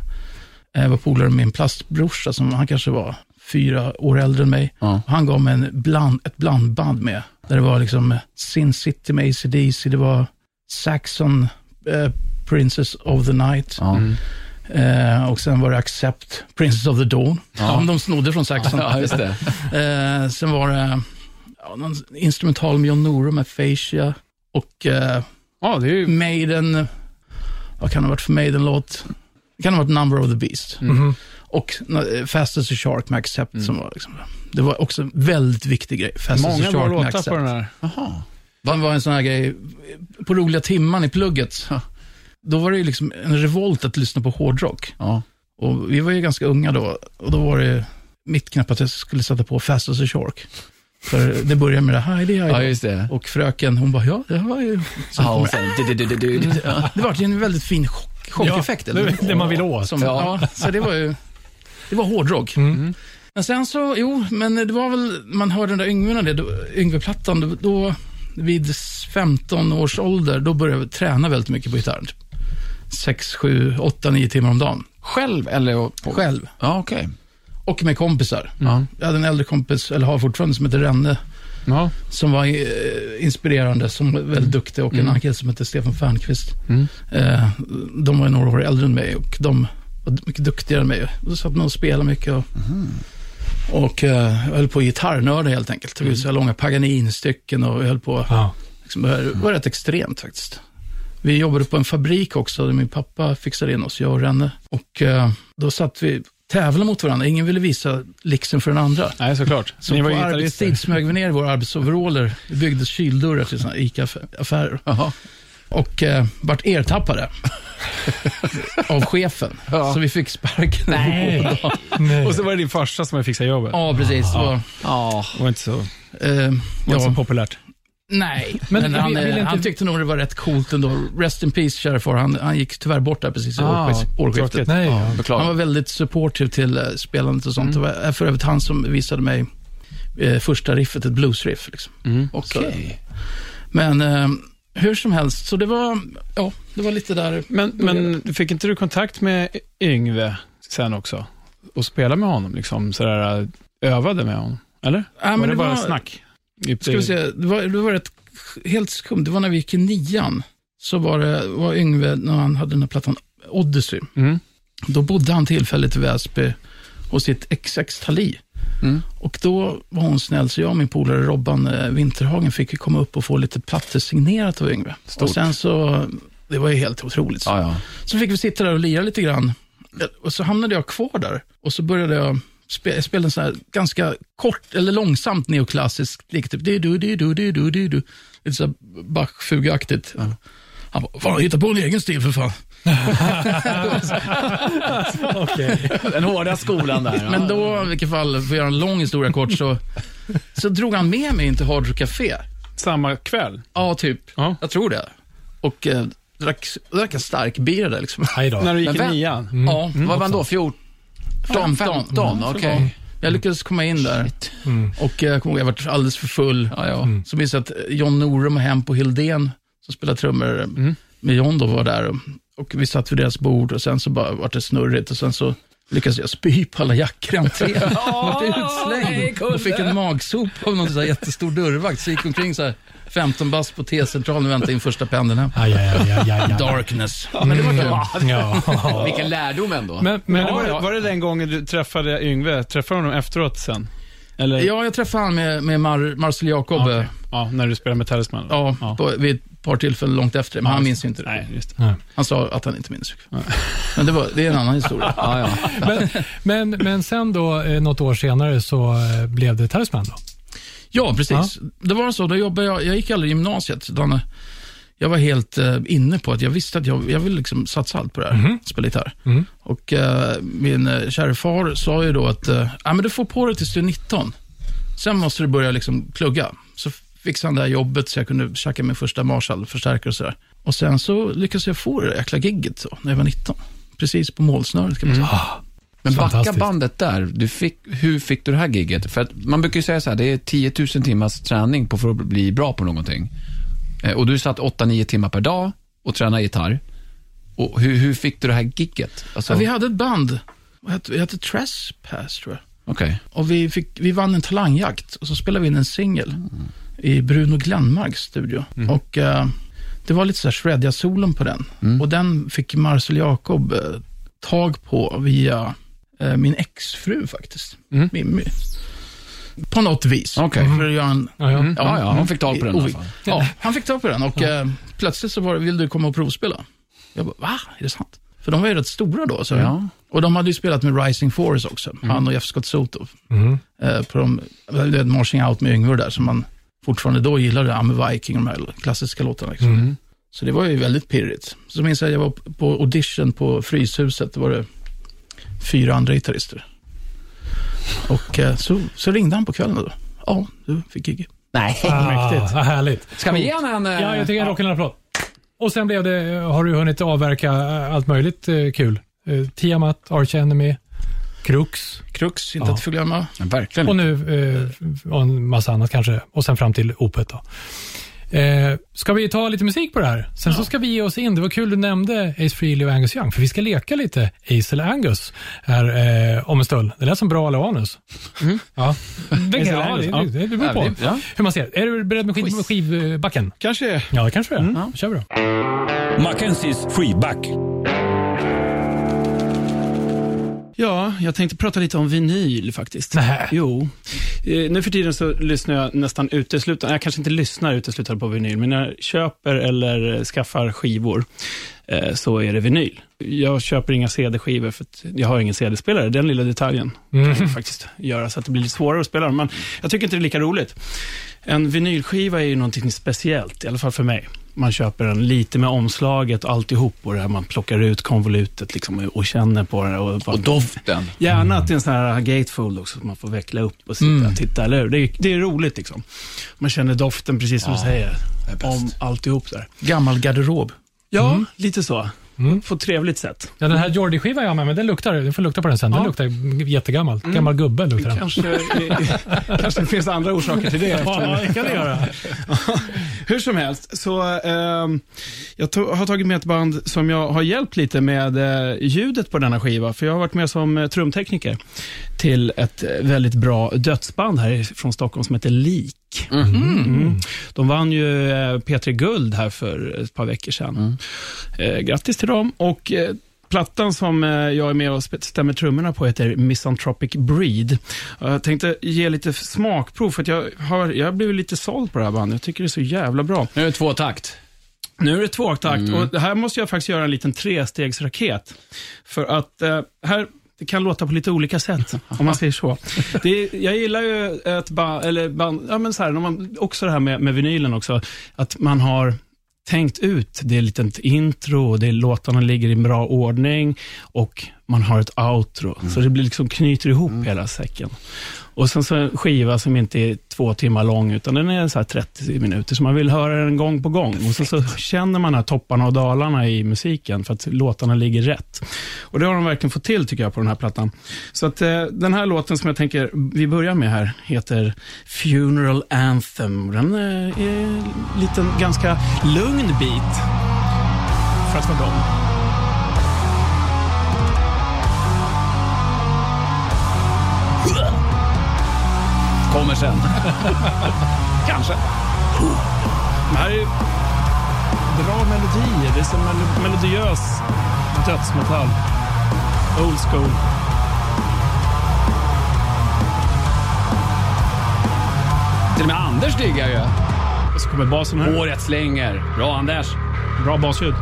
eh, var polare med min plastbrorsa, som han kanske var fyra år äldre än mig. Ja. Och han gav mig en bland, ett blandband med, där det var liksom eh, Sin City med AC/DC, det var Saxon, eh, Princess of the Night. Ja. Eh, och sen var det Accept, Princess of the Dawn. Ja. De snodde från Saxon. ja, just det. Eh, sen var det ja, någon instrumental med John Norum med Fascia. Och eh, Ja, det är ju... Maiden, vad kan det ha varit för Maiden-låt? Det kan ha varit Number of the Beast. Mhm. Och eh, Fast as a Shark med Accept som var liksom, det var också en väldigt viktig grej. Fast Många as a bra Shark med låtar Accept. på den här. Jaha. Det var en sån här grej, på roliga timman i plugget, då var det ju liksom en revolt att lyssna på hårdrock. Ja. Och vi var ju ganska unga då och då var det mitt knäpp att jag skulle sätta på Fast as a Shark. För det började med det Heidi ja, Heidi. just det. Och fröken, hon bara, ja, det var ju... Så Ja, och sen... du, du, du, du. Ja. det var ju en väldigt fin chock, chockeffekt. Ja, det- det man vill åt. Som, Ja. ja. så det var ju, det var hårdrock. Mm. Men sen så, jo, men det var väl, man hörde den där Yngve, det, då- Yngve-plattan, då, då vid 15 års ålder, då började jag träna väldigt mycket på gitarr. 6, 7, 8, 9 timmar om dagen. Själv eller? På... Själv. Ja, okej. Och med kompisar. Ja. Jag hade en äldre kompis, eller har fortfarande, som heter Renne, Ja. som var eh, inspirerande, som var väldigt duktig och en annan kille som heter Stefan Fernqvist. Eh, de var några år äldre än mig och de var mycket duktigare än mig. Och satt man och spelade mycket och, och eh, jag höll på gitarrnörda helt enkelt. Tog ut så här långa Paganini-stycken och jag höll på. Ja. Liksom, det var rätt extremt faktiskt. Vi jobbade på en fabrik också, där min pappa fixade in oss, jag och Renne. Och eh, då satt vi tävlade mot varandra. Ingen ville visa liksom för den andra. Nej, såklart. Så Ni var på arbetstid smög vi ner i våra arbetsoveraller. Det byggdes kyldörrar till sådana ICA-affärer. Och eh, vart ertappade av chefen. Ja. Så vi fick sparken. Nej. Nej. Och så var det din farsa som hade fixat jobbet. Ja, precis. Det var, Ja. Det var inte så, eh, var inte så ja, populärt. Nej, Men men, han, vill- vill eh, han tyckte nog det var rätt coolt ändå. Rest in peace, kära far. Han, han gick tyvärr bort där precis i Ah, årsskiftet. Nej, ja. Han var väldigt supportive till eh, spelandet och sånt. Det var för övrigt han som visade mig eh, första riffet, ett bluesriff. Liksom. Okej. Men eh, hur som helst, så det var, ja, det var lite där. Men, men fick inte du kontakt med Yngve sen också? Och spela med honom, liksom sådär, övade med honom? Eller? Ja, men var det, det bara var- snack? Ska vi se, det var, det var rätt, helt skumt. Det var när vi gick i nian. Så var det, var Yngve, när han hade den här plattan Odyssey. Mm. Då bodde han tillfälligt i Väsby hos sitt XX Tali. Mm. Och då var hon snäll, så jag och min polare Robban eh, Winterhagen fick komma upp och få lite plattor signerat av Yngve. Stort. Och sen så, det var ju helt otroligt. Ja. Så fick vi sitta där och lira lite grann. Och så hamnade jag kvar där. Och så började jag spela, jag spelade en sån här ganska kort, eller långsamt neoklassisk lik. Typ du du du du du du du du Lite så Bach-fugaktigt. Han bara, fan hitta på en egen stil för fan. Den hårda skolan där. Men då, i vilket fall, för att göra en lång historia kort, så, så drog han med mig in till Hard Rock Café. samma kväll. Ja, typ. Ja. Jag tror det. Och eh, drack, drack en stark bira där liksom. När du gick i nian. Ja, Vad var han då? 14? 15. 15, okej. Jag lyckades komma in där och eh, jag kommer ihåg, jag var alldeles för full. Ja, ja. Så minns jag att John Norum och Hempo Hildén, som spelar trummor med John då, var där. Och, vi satt vid deras bord och sen så bara var det snurrigt och sen så lyckades jag spy på alla jackor i entrén. Jag blev utslängd och fick en magsop av någon så här jättestor dörrvakt. Så gick omkring så här 15 bast på T-centralen och väntade in första pendeln hem. Aj, aj, aj, aj, aj, aj. Darkness. Men det var kul. Ja. Vilken lärdom ändå. Men, men var, det, var det den gången du träffade Yngve? Träffade du honom efteråt sen? Eller? Ja, jag träffade han med, med Mar Marcel Jacob. Okej. eh, Ja, när du spelade med Talisman? Ja, Ja. På, vid ett par tillfällen långt efter, men han minns ju inte det. Nej, just det. Nej. Han sa att han inte minns. Men det, var, det är en annan historia. Ja, ja. Men, men, men sen då, eh, något år senare, så eh, blev det Talisman då? Ja, precis. Det var så, då jobbade jag, jag gick aldrig gymnasiet. Utan eh, jag var helt eh, inne på att jag visste att jag, jag ville liksom satsa allt på det här, spela gitarr. Mhm. Och eh, min eh, kära far sa ju då att, eh, ja men du får på dig tills du är 19. Sen måste du börja liksom plugga. Så fixade han det här jobbet så jag kunde tjacka min första Marshall-förstärkare och sådär. Och sen så lyckades jag få det där jäkla gigget så, när jag var 19. Precis på målsnöret kan man säga. Men backa bandet där. Du fick, hur fick du det här giget? För att man brukar ju säga så här, det är 10 000 timmars träning på för att bli bra på någonting. Eh, Och du satt 8-9 timmar per dag och tränade gitarr. Och hur, hur fick du det här giget? Alltså, Ja, vi hade ett band, vad hette, vi hette Trespass tror jag. Okej. Och vi, fick, vi vann en talangjakt och så spelade vi in en singel i Bruno Glenmarks studio. Och eh, det var lite så här shredja-solen på den. Och den fick Marcel Jacob eh, tag på via min exfru faktiskt, Mimmi. På något vis. Okej. För att göra en, Ja, ja. Ja, ja, han fick tag på den i alla fall. Ja, han fick tag på den och eh, plötsligt så var det, vill du komma och provspela? Jag bara, va? Är det sant? För de var ju rätt stora då. Så. Ja. Och de hade ju spelat med Rising Force också, han och Jeff Scott Soto. Mhm. Eh, på de, det är Marching Out med Yngve där, som man fortfarande då gillade, I'm Viking, de här klassiska låtarna. Liksom. Så det var ju väldigt pirrigt. Så minns jag, jag var på audition på Fryshuset, då var det fyra andra gitarrister. Och eh, så, så ringde han på kvällen då. Ja, du fick gig. Nej. Ah, vad härligt. Ska vi ge honom en... eh, Ja, jag tycker en rock'n'roll applåd. Och sen blev det, har du hunnit avverka eh, allt möjligt eh, kul. Eh, Tiamat, Arch Enemy, Crux Krux, inte Ja. att förglömma. Ja, verkligen. och nu eh, och en massa annat kanske. Och sen fram till Opet då. Eh, ska vi ta lite musik på det här? Sen så ska vi ge oss in. Det var kul du nämnde Ace Frehley och Angus Young, för vi ska leka lite Ace eller Angus här eh, om en stund. Det lät som bra eller anus. Ja, det, kan, ja, Angus, det, ja. det, det beror på Ja, ja. hur man ser. Är du beredd med, skiv, med skivbacken? Kanske Ja, det kanske det är. Då kör vi då. Mackenzies freeback. Ja, jag tänkte prata lite om vinyl faktiskt. Nähä. Jo. Eh, nu för tiden så lyssnar jag nästan uteslutande, jag kanske inte lyssnar uteslutande på vinyl, men när jag köper eller skaffar skivor eh, så är det vinyl. Jag köper inga CD-skivor för jag har ingen CD-spelare. Den lilla detaljen kan jag faktiskt göra så att det blir lite svårare att spela. Men jag tycker inte det är lika roligt. En vinylskiva är ju någonting speciellt, i alla fall för mig. Man köper den lite med omslaget och alltihop och det här man plockar ut konvolutet liksom och känner på den. Och, bara- Och doften. Gärna att det är en sån här gatefold också, så man får veckla upp och sitta och titta, eller hur? Det är, det är roligt liksom. Man känner doften, precis som du säger, om alltihop där. Gammal garderob. Ja, lite så. På ett trevligt sätt. Ja, den här Jordi-skivan jag har med mig, den luktar, du får lukta på den sen. Den Ja. luktar jättegammal. Gammal gubbe luktar den. Kanske, kanske det finns andra orsaker till det. Ja, det kan det göra. Hur som helst, så ehm, jag to- har tagit med ett band som jag har hjälpt lite med eh, ljudet på denna skiva, för jag har varit med som eh, trumtekniker till ett eh, väldigt bra dödsband här från Stockholm som heter Lik. Mm. De vann ju eh, P3 Guld här för ett par veckor sedan. Eh, grattis till dem. Och eh, Plattan som jag är med och stämmer trummorna på heter Misanthropic Breed. Och Jag tänkte ge lite smakprov, för att jag har, jag har blivit lite såld på det här bandet. Jag tycker det är så jävla bra. Nu är det tvåtakt. Nu är det tvåtakt och det här måste jag faktiskt göra en liten trestegsraket. För att eh, här, det kan låta på lite olika sätt, om man säger så. Det jag gillar ju ett band, eller band, ja men så här, när man, också det här med, med vinylen också, att man har tänkt ut, det är ett litet intro och det är, låtarna ligger i bra ordning och man har ett outro. Så det blir liksom knyter ihop hela säcken. Och sen så en skiva som inte är två timmar lång, utan den är så här 30 minuter, så man vill höra den gång på gång. Och sen så känner man här topparna och dalarna i musiken, för att låtarna ligger rätt. Och det har de verkligen fått till, tycker jag, på den här plattan. Så att eh, den här låten som jag tänker vi börjar med här, heter Funeral Anthem. Den eh, är en liten, ganska lugn bit, för att vara dem. Kommer sen. Kanske. Det här är bra melodier. Det är som mel- melodiös dödsmetall. Old school. Till och med Anders diggar ju. Och så kommer basen här. Håret slänger. Bra Anders. Bra basljud.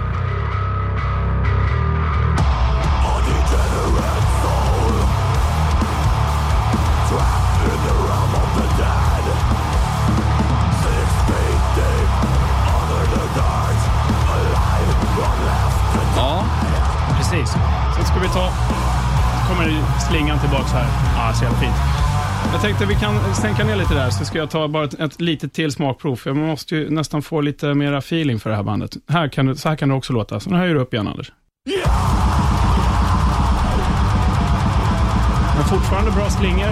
Precis. Sen ska vi ta... kommer slingan tillbaks här. Ja, så jävla fint. Jag tänkte vi kan sänka ner lite där, så ska jag ta bara ett, ett litet till smakprov. För man måste ju nästan få lite mera feeling för det här bandet. Här kan du, så här kan det också låta. Så nu höjer du upp igen, Anders. Men fortfarande bra slingor.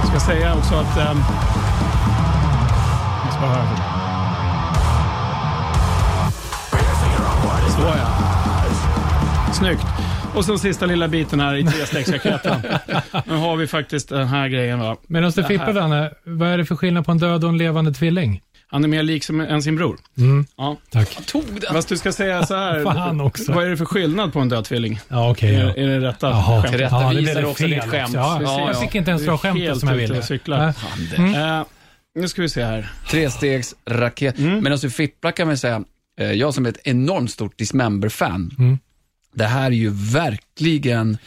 Jag ska säga också att... eh, jag ska bara höra. Så ja. Snyggt. Och så sista lilla biten här i trestegsraketen. nu har vi faktiskt den här grejen. Va? Det här- fippar Danne, vad är det för skillnad på en död och en levande tvilling? Han är mer lik som än sin bror. Mm, Ja. tack. Tog den. Fast du ska säga så här. Fan också. Vad är det för skillnad på en död tvilling? Ja, okej. Är, ja. är det rätta Jaha. skämtet? Tillrättavisar Ja, det blev också fel ditt skämt. Ja, Precis. jag fick inte ens Du dra är skämtet helt som jag ute ville. och cyklar. Nej. Eh, nu ska vi se här. Trestegsraket. Mm. Men alltså fipplar kan man säga, eh, jag som är ett enormt stort Dismember-fan, Mm. det här är ju verkligen,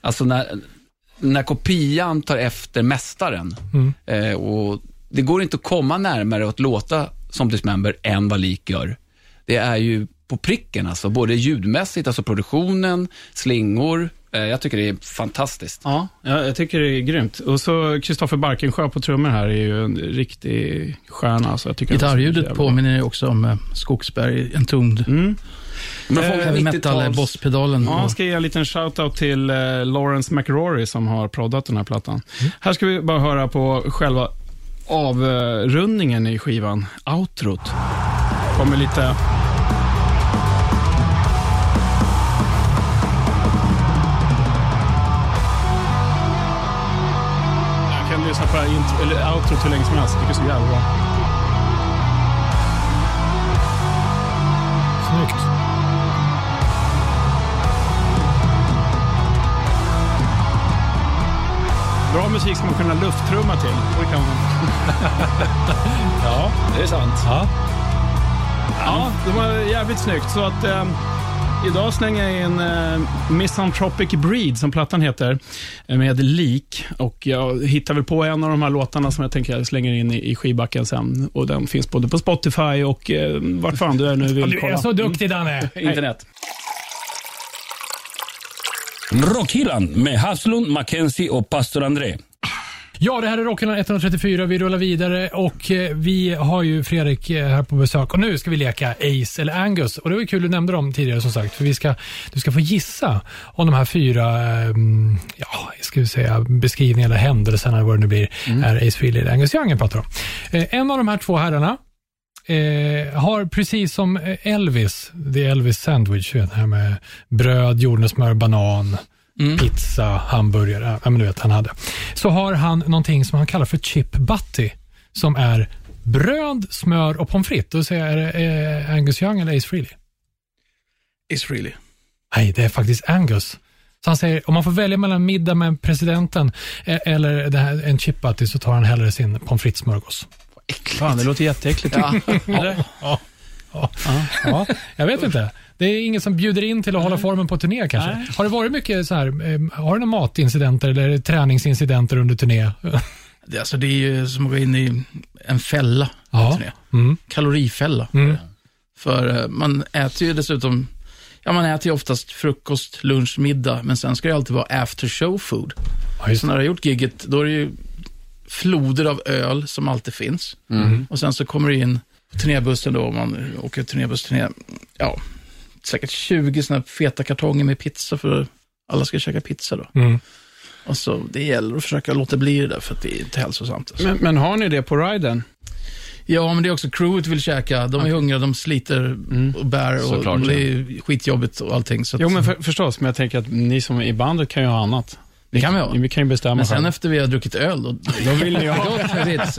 alltså när, när kopian tar efter mästaren, Mm. eh, och det går inte att komma närmare att låta som Dismember än vad Lik gör. Det är ju på pricken, alltså, både ljudmässigt, alltså produktionen, slingor, jag tycker det är fantastiskt. Ja, jag, tycker det är grymt. Och så Kristoffer Barkensjö på trummor här är ju en riktig stjärna. Alltså, jag tycker så Gitarrljudet påminner ju också om eh, Skogsberg, en tung Mm. Men Eh, folk heavy 90-tals- metal-bosspedalen. Ja, jag ska ge en liten shout-out till eh, Lawrence McRory som har proddat den här plattan. Här ska vi bara höra på själva avrundningen i skivan, outrot. Kommer lite... lyssna på det här intro, eller outrot hur länge som helst. Jag tycker det är så jävla bra. Snyggt. Bra musik som man kunna lufttrumma till. Och det kan man. Ja, det är sant. Ja. Ja, det var jävligt snyggt. Så att eh, idag slänger jag in eh, Misanthropic Breed, som plattan heter, med lik. Och jag hittar väl på en av de här låtarna som jag tänker jag slänger in i, i skivbacken sen. Och den finns både på Spotify och eh, vart fan du är nu vill Du är kolla. så duktig Danne. Internet. Rockhyllan med Haslund, Mackenzie och pastor André. Ja, det här är Rockhyllan 134. Vi rullar vidare och eh, vi har ju Fredrik eh, här på besök. Och nu ska vi leka Ace eller Angus. Och det var ju kul du nämnde dem tidigare som sagt. För vi ska, du ska få gissa om de här fyra eh, ja, ska vi säga, beskrivningarna eller händelserna, vad det nu blir, är Ace Frehley eller Angus Young jag pratar om. Eh, en av de här två herrarna eh, har precis som Elvis, det är Elvis Sandwich, det här med bröd, jordnötssmör, banan, pizza, hamburgare, ja men du vet han hade. Så har han någonting som han kallar för chip butty, som är bröd, smör och pommes frites. Då säger jag, är det eh, Angus Young eller Ace Frehley? Is really. Nej, det är faktiskt Angus. Så han säger, om man får välja mellan middag med presidenten eh, eller det här, en chip butty så tar han hellre sin pommes frites-smörgås. Fan, det låter jätteäckligt. Ja. Ja. Ja. ja, jag vet inte. Det är ingen som bjuder in till att hålla formen på turné kanske. Nej. Har det varit mycket så här, eh, har du några matincidenter eller träningsincidenter under turné? Det, alltså, det är ju som att gå in i en fälla. Ja. Mm. Kalorifälla. Mm. För eh, man äter ju dessutom, ja man äter ju oftast frukost, lunch, middag, men sen ska det alltid vara after show food. Ja, Så när du har gjort gigget, då är det ju floder av öl som alltid finns. Och sen så kommer du in turnébussen då, om man åker turnébussturné, ja, säkert 20 sådana feta kartonger med pizza för alla ska käka pizza då. Mm. Och så det gäller att försöka låta bli det där för att det är inte hälsosamt. Alltså. Men, men har ni det på riden? Ja, men det är också crewet vill käka. De är hungriga, de sliter och bär och Såklart, det är skitjobbigt och allting. Så att, Jo, men för, förstås, men jag tänker att ni som är i bandet kan ju ha annat. Det kan vi ha. Vi kan ju bestämma Men sen själva. efter vi har druckit öl, då, Då vill ni ha... då det.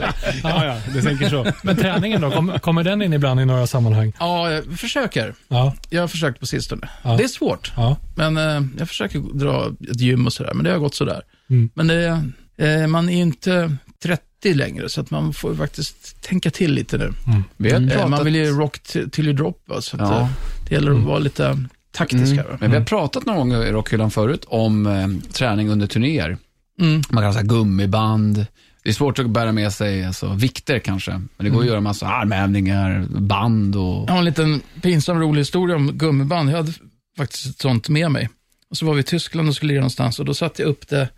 Ja, ja, du tänker så. Men träningen då, Kom, kommer den in ibland i några sammanhang? Ja, jag försöker. Ja. Jag har försökt på sistone. Ja. Det är svårt, ja. men eh, jag försöker dra ett gym och sådär, men det har gått sådär. Mm. Men det, eh, man är ju inte 30 längre, så att man får ju faktiskt tänka till lite nu. Vi har Eh, pratat, man vill ju rock till you drop, va, så att, Ja. eh, det gäller att vara lite taktisk här. va. men vi har pratat någon gång i Rockhyllan förut om eh, träning under turnéer. Mm. Man kan säga gummiband. Det är svårt att bära med sig alltså, vikter kanske, men det går att göra massa armhävningar, band och... Jag har en liten pinsam rolig historia om gummiband. Jag hade faktiskt ett sånt med mig. Och så var vi i Tyskland och skulle lira någonstans och då satte jag upp det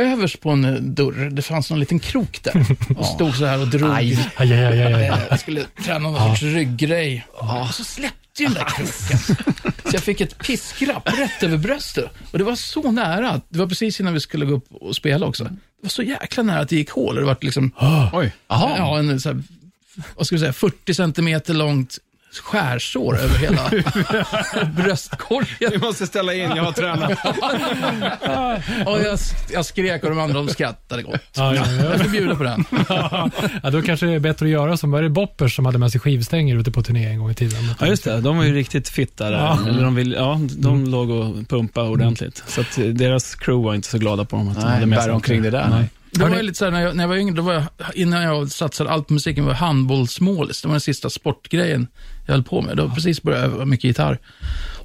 överst på en dörr. Det fanns någon liten krok där. Och stod så här och drog. Aj. Aj, aj, aj, aj, Jag skulle träna någon sorts rygggrej. Och så släppte ju den där kroken. Så jag fick ett piskrapp rätt över bröstet. Och det var så nära. Det var precis innan vi skulle gå upp och spela också. Det var så jäkla nära att det gick hål. Det var liksom, Oj. Jaha. ja, en så här, vad ska vi säga, 40 centimeter långt skärsår över hela bröstkorgen. Vi måste ställa in, jag har tränat. Och jag, jag skrek och de andra de skrattade gott. Ja, ja, ja. Jag får bjuda på den. ja, då kanske det är bättre att göra som, var det Boppers som hade med sig skivstänger ute på turné en gång i tiden? Ja, just det. De var ju riktigt fitta där. Ja. Eller de, vill, ja, de låg och pumpade ordentligt. Så att eh, deras crew var inte så glada på dem. Att de Nej, hade med sig omkring det där. Nej. Det var ju lite så här, när jag, när jag var yngre, då var jag, innan jag satsade allt på musiken, var handbollsmålis. Det var den sista sportgrejen jag höll på med. Då precis började jag öva mycket gitarr.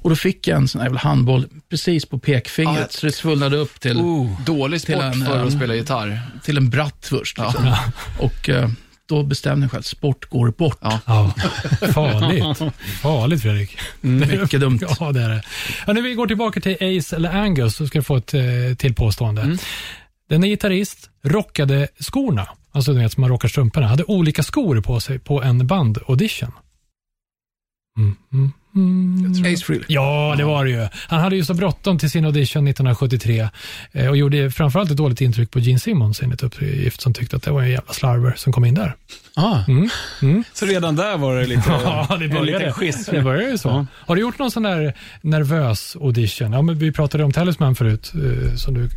Och då fick jag en sån här jävla handboll precis på pekfingret, Ja. så det svullnade upp till, Dålig sport Till en, för eh, att spela gitarr. till en bratt först. Liksom. Och eh, då bestämde jag själv, sport går bort. Ja. Ja, farligt. Farligt Fredrik. Mycket dumt. Ja, det är det. Ja, när vi går tillbaka till Ace eller Angus så ska du få ett eh, till påstående. Den är gitarrist, rockade skorna, alltså du vet som man rockar strumporna, hade olika skor på sig på en bandaudition. Mm, mm, mm. Ace Frehley. Ja, det var det ju. Han hade ju så bråttom till sin audition 1973 eh, och gjorde framförallt ett dåligt intryck på Gene Simmons enligt uppgift som tyckte att det var en jävla slarver som kom in där. Ah, Mm. Mm. så redan där var det lite... Ja, det en började, liten skiss. det började ju så. Ja. Har du gjort någon sån där nervös audition? Ja, men vi pratade om Talisman förut. eh, Som du...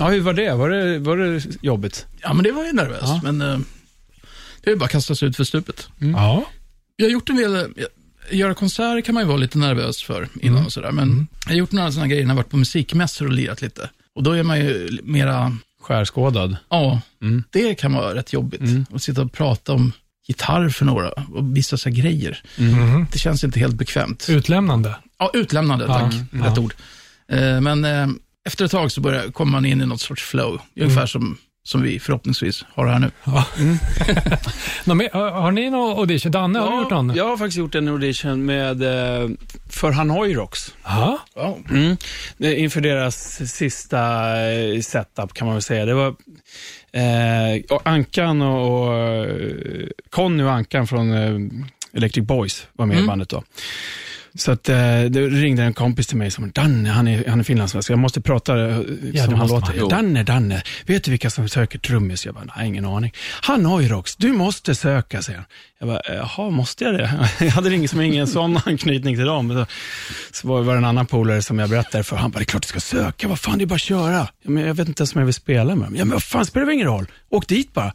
Ja, hur var det? Var det, var det jobbigt? Ja, men det var ju nervöst, Ja. men eh, det är ju bara att kasta sig ut för stupet. Ja. Jag har gjort en del, jag- göra konserter kan man ju vara lite nervös för innan och sådär, men jag har gjort några sådana grejer när jag varit på musikmässor och lirat lite. Och då är man ju mera, Skärskådad. ja, Mm. det kan vara rätt jobbigt. Att sitta och prata om gitarr för några och vissa så här grejer. Mhm. Det känns inte helt bekvämt. Utlämnande. Ja, utlämnande, Ja. tack. Mm. Rätt Ja. ord. Eh, Men eh, efter ett tag så börjar, kommer man in i något sorts flow. Ungefär som, som vi förhoppningsvis har här nu. Nå, men, har ni någon audition? Danne, har du gjort någon? jag har faktiskt gjort en audition med, eh, för Hanoi Rocks. Ja. Ja. Mm. Inför deras sista eh, setup kan man väl säga. Det var eh, och Ankan och, och eh, Conny och Ankan från eh, Electric Boys var med i bandet då. Så att, eh, det ringde en kompis till mig som Danne, han är, han är finlandssvensk, jag måste prata eh, det som han låter. man. Danne, Danne, vet du vilka som söker trummis? Jag bara, nej, ingen aning. Hanoi Rocks, du måste söka, säger han. Jag bara, jaha, måste jag det? Jag hade liksom ingen sån anknytning till dem. Så, så var det en annan polare som jag berättade för. Han bara, det är klart du ska söka. Vad fan, det är bara att köra. Ja, men jag vet inte ens om jag vill spela med dem. Ja, men vad fan, spelar det ingen roll? Åk dit bara.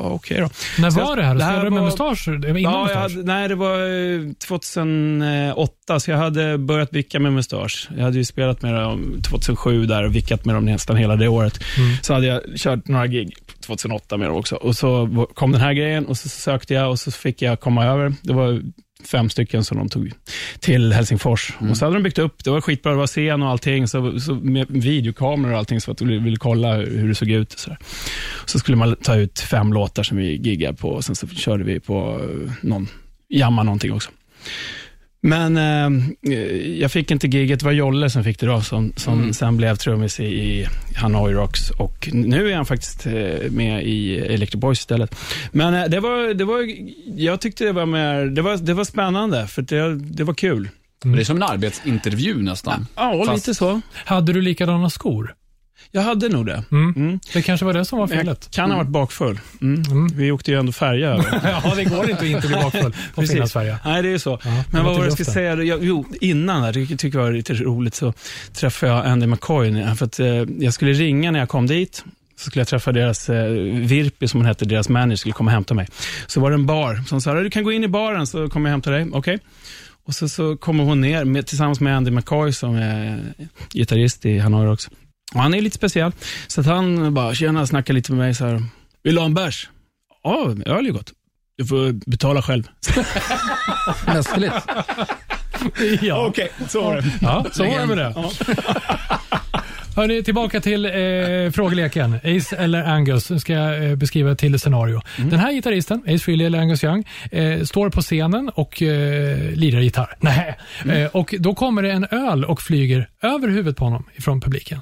Okej då. När var jag- det här? Spelade du med var- mustasch? Det var innan Ja, mustasch? hade, nej, det var eh, 2008, så jag hade börjat vicka med mustasch. Jag hade ju spelat med dem 2007 där och vickat med dem nästan hela det året. Så hade jag kört några gig 2008 med dem också. Och så kom den här grejen och så sökte jag och så fick jag komma över. Det var fem stycken som de tog till Helsingfors. Mm. Och så hade de byggt upp, det var skitbra, det var scen och allting, så, så med videokameror och allting, så att de ville kolla hur det såg ut. Så, så skulle man ta ut fem låtar som vi giggade på, och sen så körde vi på eh, någon, jamma någonting också. Men eh, jag fick inte giget, det var Jolle som fick det då, som, som Mm. sen blev trummis i, i Hanoi Rocks. Och nu är han faktiskt eh, med i Electric Boys istället. Men eh, det var, det var, jag tyckte det var, mer, det var, det var spännande, för det, det var kul. Det är som en arbetsintervju nästan. Ja, Fast- lite så. Hade du likadana skor? Jag hade nog det. Mm. Mm. Det kanske var det som var Men jag felet. kan ha varit bakfull. Mm. Vi åkte ju ändå färja över. ja, det går inte att inte bli bakfull på. Finlandsfärja. Nej, det är ju så. Ja, Men vad var det jag skulle säga? Jag, jo, innan där, det tycker jag var lite roligt, så träffade jag Andy McCoy. För att, eh, jag skulle ringa när jag kom dit. Så skulle jag träffa deras eh, Virpi, som hon hette, deras manager, skulle komma och hämta mig. Så var det en bar som sa, du kan gå in i baren så kommer jag hämta dig. Okej. Och så, så kommer hon ner med, tillsammans med Andy McCoy som är gitarrist i Hanoi också. Och han är lite speciell. Så att han bara, tjena, snackar lite med mig så här. Vill du ha en bärs? Ja, öl är gott. Du får betala själv. Mästerligt. Ja, Okej, så var det. ja så var det med det. Hörrni, tillbaka till eh, frågeleken. Ace eller Angus Nu ska jag eh, beskriva till scenario. Den här gitarristen, Ace Frehley eller Angus Young, eh, står på scenen och eh, lirar gitarr. Nej. Eh, och då kommer det en öl och flyger över huvudet på honom ifrån publiken.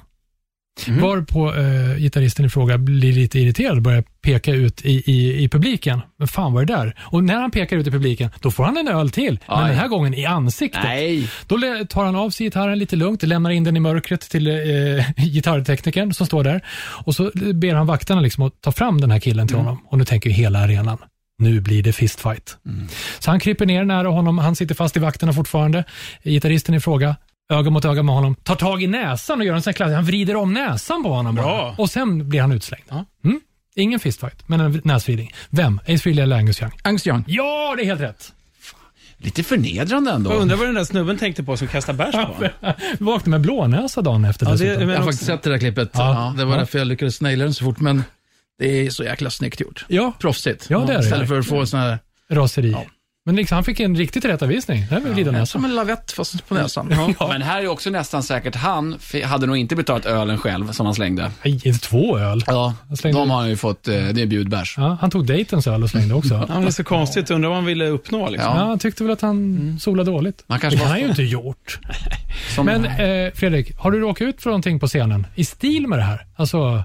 Varpå eh, gitarristen i fråga blir lite irriterad och börjar peka ut i, i, i publiken. Men fan var det där? Och när han pekar ut i publiken, då får han en öl till. Men Aj. den här gången i ansiktet. Nej. Då tar han av sig gitarren lite lugnt, lämnar in den i mörkret till eh, gitarrteknikern som står där. Och så ber han vakterna liksom att ta fram den här killen till honom. Och nu tänker ju hela arenan, nu blir det fistfight. Så han kryper ner nära honom, han sitter fast i vakterna fortfarande. Gitarristen i fråga, öga mot öga med honom, tar tag i näsan och gör en sån här klass. Han vrider om näsan på honom bara. Bra. Och sen blir han utslängd. Mm? Ingen fistfight, men en näsvridning. Vem? Ace Frehley eller Angus Young? Angus Young. Ja, det är helt rätt. Lite förnedrande Jag ändå. undrar vad den där snubben tänkte på som kastade bärs på honom. Vaknade med blånäsa dagen efter Ja, det, Jag har också- faktiskt sett det där klippet. Ja. Det var Ja. därför jag lyckades naila den så fort, men det är så jäkla snyggt gjort. Ja, Proffsigt. Ja, det är det. Istället för att få en sån här, raseri. Men liksom, han fick en riktig tillrättavisning. Det här näsan. som en lavett fast på näsan. Men här är också nästan säkert han hade nog inte betalat ölen själv som han slängde. Nej, inte två öl. Ja, slängde- de har han ju fått, eh, det är bjudbärs. Ja, han tog dejtens öl och slängde också. Ja, det är så konstigt. Undrar vad han ville uppnå. Liksom. Ja, Ja. han tyckte väl att han solade dåligt. Han Det kanske kan var han ju inte gjort. som, Men eh, Fredrik, har du råkat ut för någonting på scenen i stil med det här? Alltså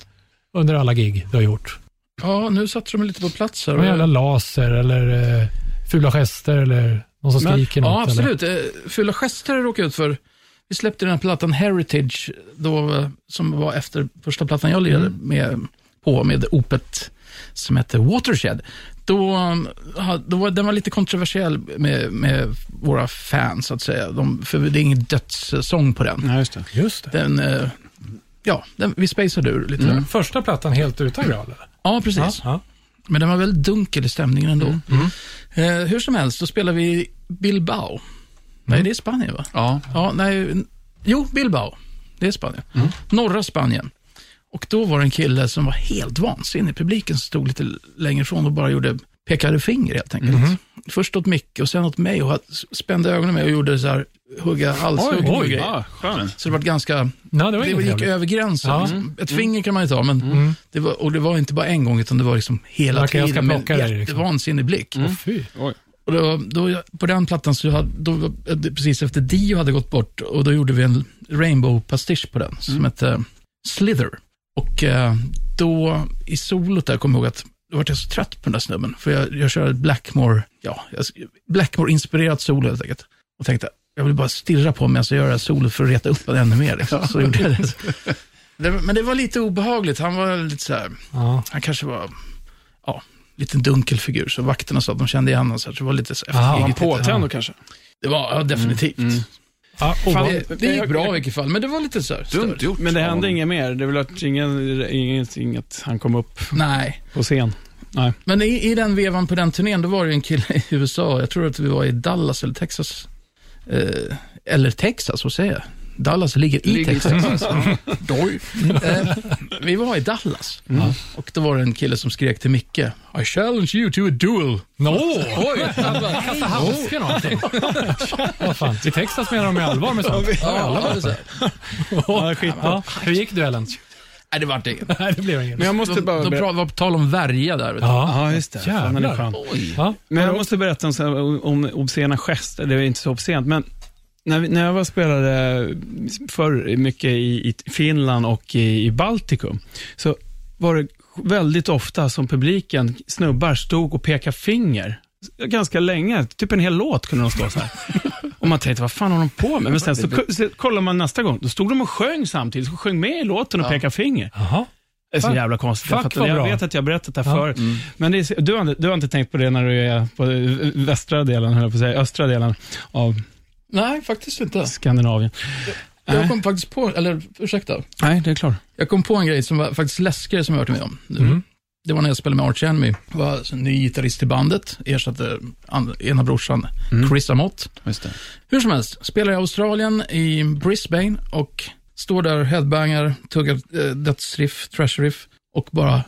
under alla gig du har gjort? Ja, nu satte de mig lite på plats här. Någon jävla laser eller eh, fula gester eller någon som skriker Ja, något? Eller? absolut. Eh, Fulla gester har jag ut för. Vi släppte den här plattan Heritage, då, som var efter första plattan jag lirade med, på med Opet, som hette Watershed. Då, um, då var, den var lite kontroversiell med, med våra fans, så att säga. De, för det är ingen dödssång på den. Ja, just det. Just det. den eh, ja, den, vi spacade ur lite där. Första plattan helt utan eller? Ja, precis. Ja. Men den var väldigt dunkel i stämningen ändå. Eh, hur som helst, då spelar vi i Bilbao. Nej, det är Spanien va? ja, Ja, nej, jo, Bilbao. Det är Spanien. Norra Spanien. Och då var det en kille som var helt vansinnig. Publiken stod lite längre ifrån och bara gjorde, pekade finger helt enkelt. Först åt Micke och sen åt mig och spände ögonen med och gjorde så här, hugga halshugg oj, grejer. Ja. Så det var ganska, Nej, det var det gick trevligt. över gränsen. Ja. Liksom. Ett finger kan man ju ta, men det var, och det var inte bara en gång, utan det var liksom hela ska tiden med en liksom. jättevansinnig blick. Åh, fy. Och då, då, på den plattan, så hade, då, det precis efter Dio hade gått bort, och då gjorde vi en Rainbow-pastisch på den, som hette Slither. Och eh, då, i solot där, kom jag ihåg att då var jag så trött på den där snubben, för jag, jag körde Blackmore, ja, Blackmore-inspirerat solo helt enkelt. Och tänkte, jag vill bara stirra på medan jag gör det här solot för att reta upp honom ännu mer. Liksom. Så gjorde jag det. det. Men det var lite obehagligt, han var lite så här, Ja. han kanske var, ja, lite dunkel figur. Så vakterna sa att de kände igen honom, så det var lite så eftergivet. lite. Påtänd då kanske. Det var, ja, definitivt. Ja, Fan. Det, det gick bra i vilket fall, men det var lite så här. dumt gjort. Men det hände inget mer? Det att ingen, inget, inget, han kom upp Nej, på scen? Nej. men i, i den vevan på den turnén, då var det en kille i USA, jag tror att vi var i Dallas eller Texas. Eh, eller Texas, vad säger jag? Dallas ligger i Ligger Texas. Texas. Doj. Eh, vi var i Dallas och då var det en kille som skrek till Micke, I challenge you to a duel. No. Oj! Kasta handsken. Vad fan. I Texas menar de ju allvar med sånt. Ja, så här. Ja, skit. Ja, hur gick duellen? Nej, det vart inget. Nej, det blev inget. Men jag måste De, bara de berätta. pra- var på tal om värja där. Vet du. Ja. Ja, just det. Fan, den är skön. Oj. Ja. Men jag måste berätta om, så här, om obscena gester. Det är inte så obscent, men när, när jag var spelade förr mycket i, i Finland och i, i Baltikum, så var det väldigt ofta som publiken, snubbar, stod och pekade finger. Ganska länge, typ en hel låt kunde de stå så här. Och man tänkte, vad fan har de på med? Men sen så, så kollar man nästa gång, då stod de och sjöng samtidigt, så sjöng med i låten och pekade finger. Jaha. Det är så jävla konstigt. Fuck, Jag, jag vet att jag har berättat det här Ja. förut. Men det är, du, har, du har inte tänkt på det när du är på västra delen, eller på att säga, östra delen av Nej, faktiskt inte. Skandinavien. Jag kom faktiskt på, eller ursäkta, Nej, det är klart. jag kom på en grej som var faktiskt läskigare som jag varit med om. Mm. Det var när jag spelade med Arch Enemy. Jag var alltså ny gitarrist i bandet, ersatte ena brorsan, Chris Amott. Hur som helst, spelar i Australien, i Brisbane och står där, headbangar, tuggar eh, dödsriff, trashriff och bara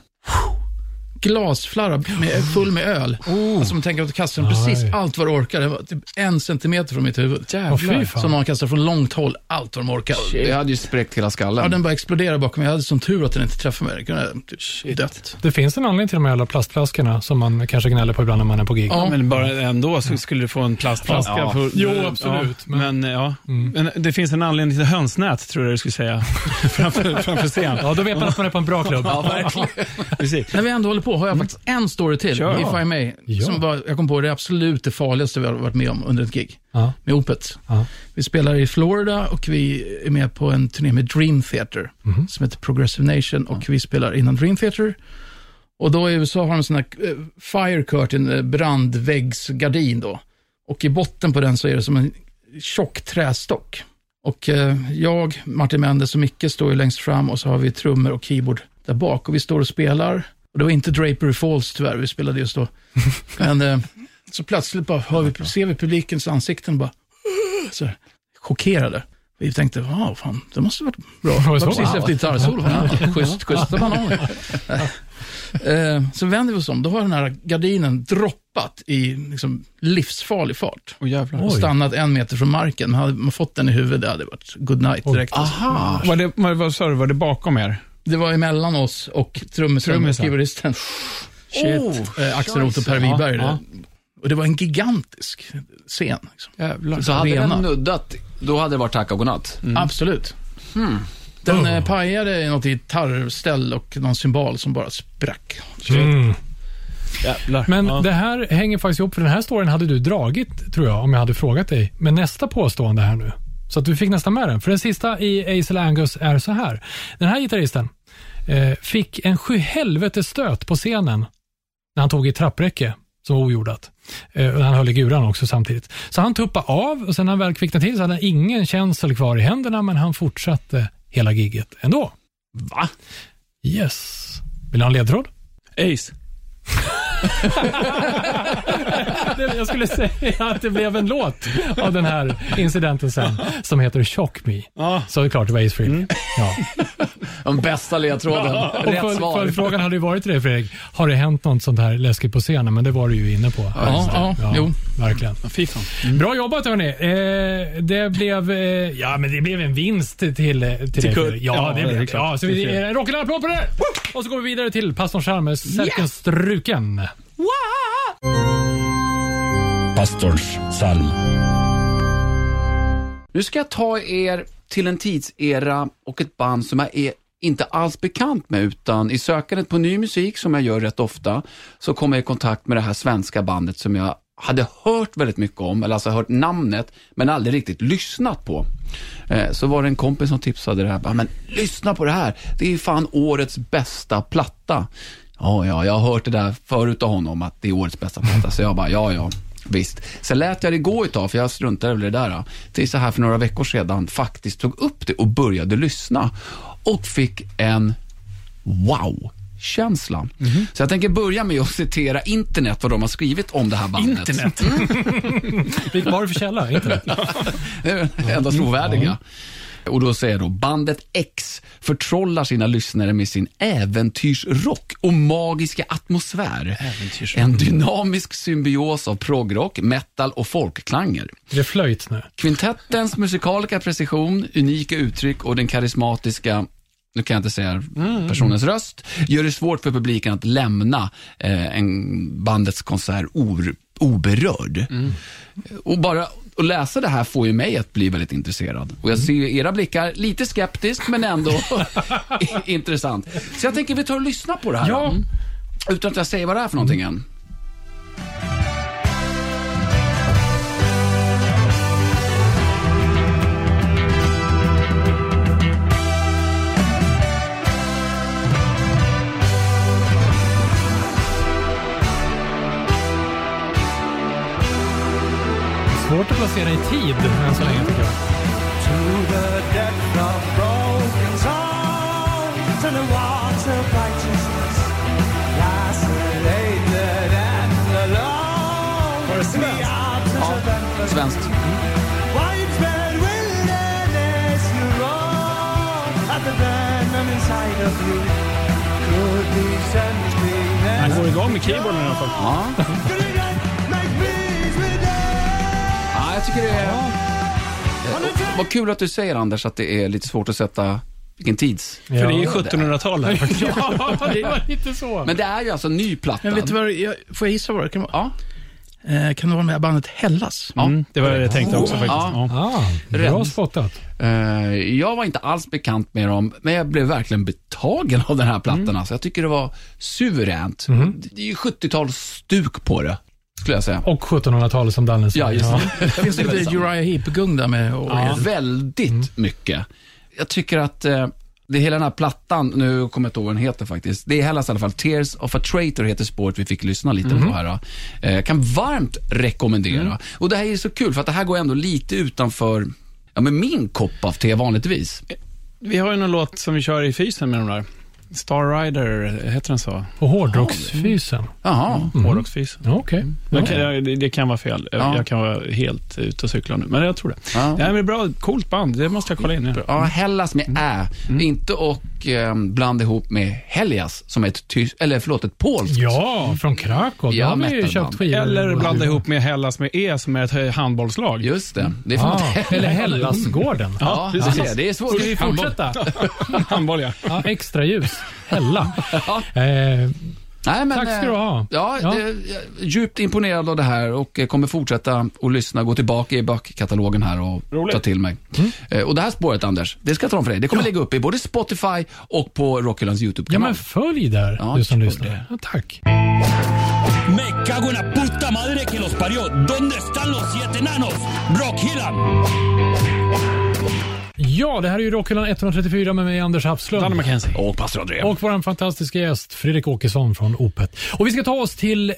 glasflarra med, full med öl. Alltså man tänker att kastar den precis Aj. allt vad du orkar. Det var typ en centimeter från mitt huvud. Fan. Som någon kastar från långt håll, allt vad de orkar. Det hade ju spräckt hela skallen. Ja, den bara exploderade bakom mig. Jag hade som tur att den inte träffade mig. Den kunde ha typ dött. Det finns en anledning till de här jävla plastflaskorna som man kanske gnäller på ibland när man är på gig. Ja. Men bara ändå så skulle du få en plastflaska. Ja. För, Jo, absolut, Ja, men, ja. men det finns en anledning till hönsnät, tror jag du skulle säga, framför, framför scen. Ja, då vet man att man är på en bra klubb. Ja, verkligen. Precis. När vi ändå håller på har jag faktiskt en story till, Kör. if I may. Ja. Som var, jag kom på det absolut det farligaste vi har varit med om under ett gig. Ja. Med Opet. Ja. Vi spelar i Florida och vi är med på en turné med Dream Theater. Mhm. Som heter Progressive Nation och vi spelar innan Dream Theater. Och då i USA har de en sån här eh, fire curtain, eh, brandväggsgardin då. Och i botten på den så är det som en tjock trästock. Och eh, jag, Martin Mendes och Micke står ju längst fram och så har vi trummor och keyboard där bak. Och vi står och spelar. Och det var inte Drapery Falls tyvärr, vi spelade just då. Men eh, så plötsligt bara hör vi, ser vi publikens ansikten bara så här, chockerade. Vi tänkte, wow, fan, det måste varit bra. Det var så? precis efter gitarrsolo. Ja, schysst, schysst. bananer. Eh, Så vänder vi oss om, då har den här gardinen droppat i liksom, livsfarlig fart. Oh. Och stannat en meter från marken. Men hade man fått den i huvudet, det hade varit good night direkt. alltså. Aha. Var det, vad sa du, var det bakom er? Det var emellan oss och trummisen och keyboardisten. Shit. Eh, Axel Roth och Per Wiberg. Ja, ja. Och det var en gigantisk scen. Liksom. Jävlar. Så hade Rena. den nuddat, då hade det varit tack och godnatt. Absolut. Den eh, pajade i något gitarrställ och någon symbol som bara sprack. Mm. Jävlar. Men ja. det här hänger faktiskt ihop, för den här storyn hade du dragit, tror jag, om jag hade frågat dig. Men nästa påstående här nu. Så att du fick nästan med den. För den sista i Acel Angus är så här. Den här gitarristen eh, fick en sjuhelvetes stöt på scenen när han tog i trappräcke som varojordat. Eh, och han höll i guran också samtidigt. Så han tuppade av och sen när han väl kvicknade till så hade han ingen känsel kvar i händerna, men han fortsatte hela gigget ändå. Va? Yes. Vill du ha en ledtråd? Ace. Det- Jag skulle säga att det blev en låt av den här incidenten sen, som heter Shock Me. Ja. Så är det klart det var Ace Frehley. Ja. Den bästa ledtråden. Och Rätt svar. Följdfrågan hade ju varit till dig Fredrik, har det hänt något sånt här läskigt på scenen? Men det var du ju inne på. Ja, ja, jo. Verkligen. Fan. Bra jobbat hörni. Eh, det blev, eh, ja men det blev en vinst till, till, till, dig. Ja, Ja, det det är blev det. Ja, så vi, är en rockig applåd på det! Och så går vi vidare till pastorn Chalmers, Sälken Struken. Pastorns psalm. Nu ska jag ta er till en tidsera och ett band som jag är inte alls bekant med, utan i sökandet på ny musik, som jag gör rätt ofta, så kommer jag i kontakt med det här svenska bandet som jag hade hört väldigt mycket om, eller alltså hört namnet, men aldrig riktigt lyssnat på. Eh, Så var det en kompis som tipsade det här, men lyssna på det här, det är fan årets bästa platta. Ja, ja, jag har hört det där förut av honom, att det är årets bästa platta, så jag bara, ja, ja. Visst. Sen lät jag det gå ett tag, för jag struntade väl i det där. Tills så här för några veckor sedan faktiskt tog upp det och började lyssna. Och fick en wow-känsla. Så jag tänker börja med att citera internet, vad de har skrivit om det här bandet. Internet. Vilken var det för källa? Internet? Det är enda trovärdiga. Och då säger jag då, bandet X förtrollar sina lyssnare med sin äventyrsrock och magiska atmosfär. En dynamisk symbios av progrock, metal och folkklanger. Det är flöjt nu. Kvintettens musikaliska precision, unika uttryck och den karismatiska nu kan jag inte säga personens röst, gör det svårt för publiken att lämna eh, en bandets konsert or, oberörd. Och bara att läsa det här får ju mig att bli väldigt intresserad. Och jag ser ju era blickar, lite skeptisk men ändå intressant. Så jag tänker vi tar och lyssnar på det här. Ja. Mm. Utan att jag säger vad det är för någonting än. Svårt att placera i tid än så länge tycker jag. To the depth of broken souls and the waters of righteousness, isolated and alone. Var det svenskt? Ja, svenskt. Widespread wilderness you roam at the venom inside of you. Could these ends be Han går igång med keyboarden i alla fall. Ja. Jag tycker det är... Eh, Vad kul att du säger Anders att det är lite svårt att sätta vilken tids. För det är ju 1700-talet. Ja, det var lite så. Men det är ju alltså en ny platta. Men vet du vad, jag, får jag gissa vad det kan vara? Ja. Eh, kan det vara med bandet Hellas? Mm, det var det jag tänkte också faktiskt. Ja. Ja. Ah, bra spottat. Eh, jag var inte alls bekant med dem, men jag blev verkligen betagen av den här plattan. Mm. Alltså. Jag tycker det var suveränt. Mhm. Det är ju 70-talsstuk på det, skulle jag säga. Och 1700-talet som Danne sa. Ja, just det. Finns det lite Uriah Heep-gung där med? Och, Ja, väldigt Mm. mycket. Jag tycker att eh, det hela den här plattan, nu kommer jag inte ihåg vad den heter faktiskt. Det är Hellas i alla fall. Tears of a Traitor heter spåret vi fick lyssna lite Mm. på här. Eh, kan varmt rekommendera. Och det här är så kul för att det här går ändå lite utanför ja, men min kopp av te vanligtvis. Vi har ju någon låt som vi kör i fysen med de där. Star Rider, heter den så? Och hårdrocksfysen. Jaha. Hårdrocksfysen. Ja, Okej. Det, kan, det, det kan vara fel. Ja. Jag kan vara helt ute och cykla nu, men jag tror det. Ja. Ja, men bra, coolt band. Det måste jag kolla in. Ja. Ja, Hellas med ä. Inte och eh, blanda ihop med Helgas som är ett, tys- eller, förlåt, ett polskt. Ja, från Krakow. Ja, Ja, har ju köpt skivor. Eller blanda ihop med Hellas med E som är ett eh, handbollslag. Just det. Det man Ah, eller Hellasgården. Ja, precis. du ser, det är svårt. Ska vi fortsätta? Handboll, ja. Ja, extra ljus. Hälla. Ja. Eh, Nej, men, Tack ska du ha. eh, Ja, Ja. Är djupt imponerad av det här och eh, kommer fortsätta att lyssna, gå tillbaka i bakkatalogen här och Roligt. ta till mig. Mm. Eh, Och det här spåret, Anders, det ska jag tala om för dig. Det kommer ligga uppe i både Spotify och på Rockhyllans ja, YouTube-kanal. men följ där, Ja, du som lyssnar. Ja, tack. Me cago en la puta madre que los parió. ¿Dónde están los siete enanos? Rockhyllan. Ja, det här är ju Rockhyllan 134 med mig, Anders Danne Hafslund. McKenzie. Och pastor André. Och vår fantastiska gäst, Fredrik Åkesson från Opet. Och vi ska ta oss till eh,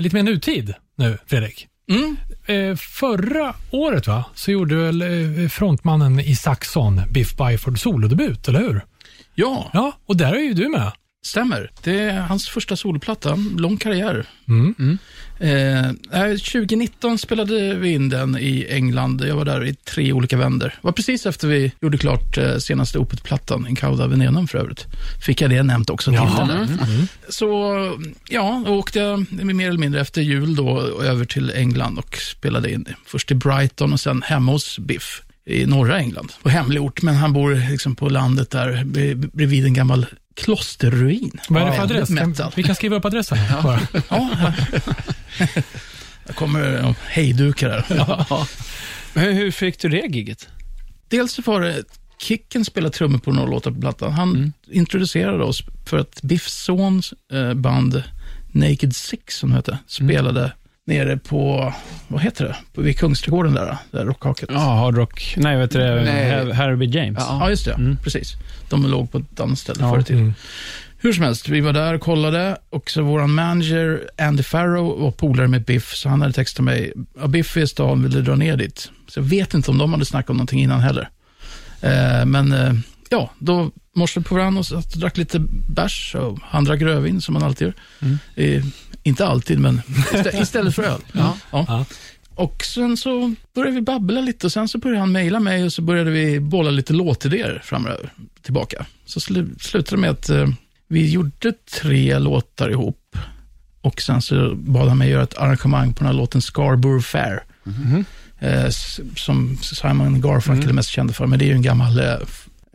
lite mer nutid nu, Fredrik. Mm. Eh, förra året va, så gjorde väl eh, frontmannen i Saxon, Biff Byford, solodebut, eller hur? Ja, Ja, och där är ju du med. Stämmer. Det är hans första solplatta. Lång karriär. Mm. Eh, nej, 2019 spelade vi in den i England. Jag var där i tre olika vänder. Det var precis efter vi gjorde klart eh, senaste Opet-plattan, In Cauda Venenum för övrigt. Fick jag det nämnt också. till Jaha. den. Så ja, då åkte jag mer eller mindre efter jul då över till England och spelade in först i Brighton och sen hemma hos Biff i norra England. På hemlig ort, men han bor liksom på landet där bre- bredvid en gammal klosterruin. Vad är det för adress? Metal. vi kan skriva upp adressen. Ja, här. Jag kommer ja, hejdukar här. Hur, hur fick du det giget? Dels var det Kicken spelade trummor på några låtar på plattan. Han introducerade oss för att Biffs sons eh, band Naked Six, som hette, spelade nere på, vad heter det, på, vid Kungsträdgården där, där rockhaket. Ja, hardrock. Nej, vet du det? Nej. Herbie James. Ja. Ja, just det. Precis. De låg på ett annat ställe Ja, förr i tiden. mm. Hur som helst, vi var där och kollade och så vår manager Andy Farrow var polare med Biff, så han hade textat mig, ja, Biff är i stan, vill du dra ner dit? Så jag vet inte om de hade snackat om någonting innan heller. Eh, men eh, ja, då morsade vi på varandra och satt och drack lite bärs och han drack rödvin som man alltid gör. Eh, inte alltid, men istä- istället för öl. Ja. Ja. Och sen så började vi babbla lite och sen så började han mejla mig och så började vi bolla lite låtidéer framöver, tillbaka. Så slu, slutade det med att eh, vi gjorde tre låtar ihop och sen så bad han mig göra ett arrangemang på den här låten Scarborough Fair. Eh, s- som Simon Garfunkel är mest känd för, men det är ju en gammal, eh,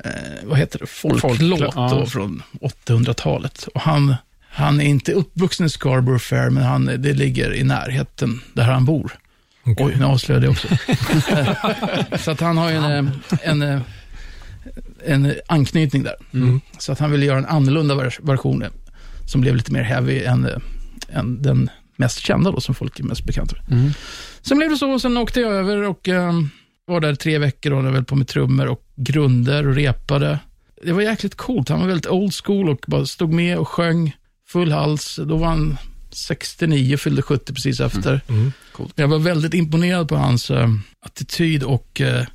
eh, vad heter det, folklåt Folklåt, ja. från 800-talet. Och han, han är inte uppvuxen i Scarborough Fair, men han, det ligger i närheten där han bor. Oj, nu avslöjade jag också. så att han har ju en, en, en anknytning där. Så att han ville göra en annorlunda vers- version som blev lite mer heavy än, än den mest kända då, som folk är mest bekanta med. Sen blev det så, och sen åkte jag över och eh, var där tre veckor och höll på med trummor och grunder och repade. Det var jäkligt coolt. Han var väldigt old school och bara stod med och sjöng full hals. Då var han 69, fyllde 70 precis efter. Coolt. Jag var väldigt imponerad på hans eh, attityd och eh,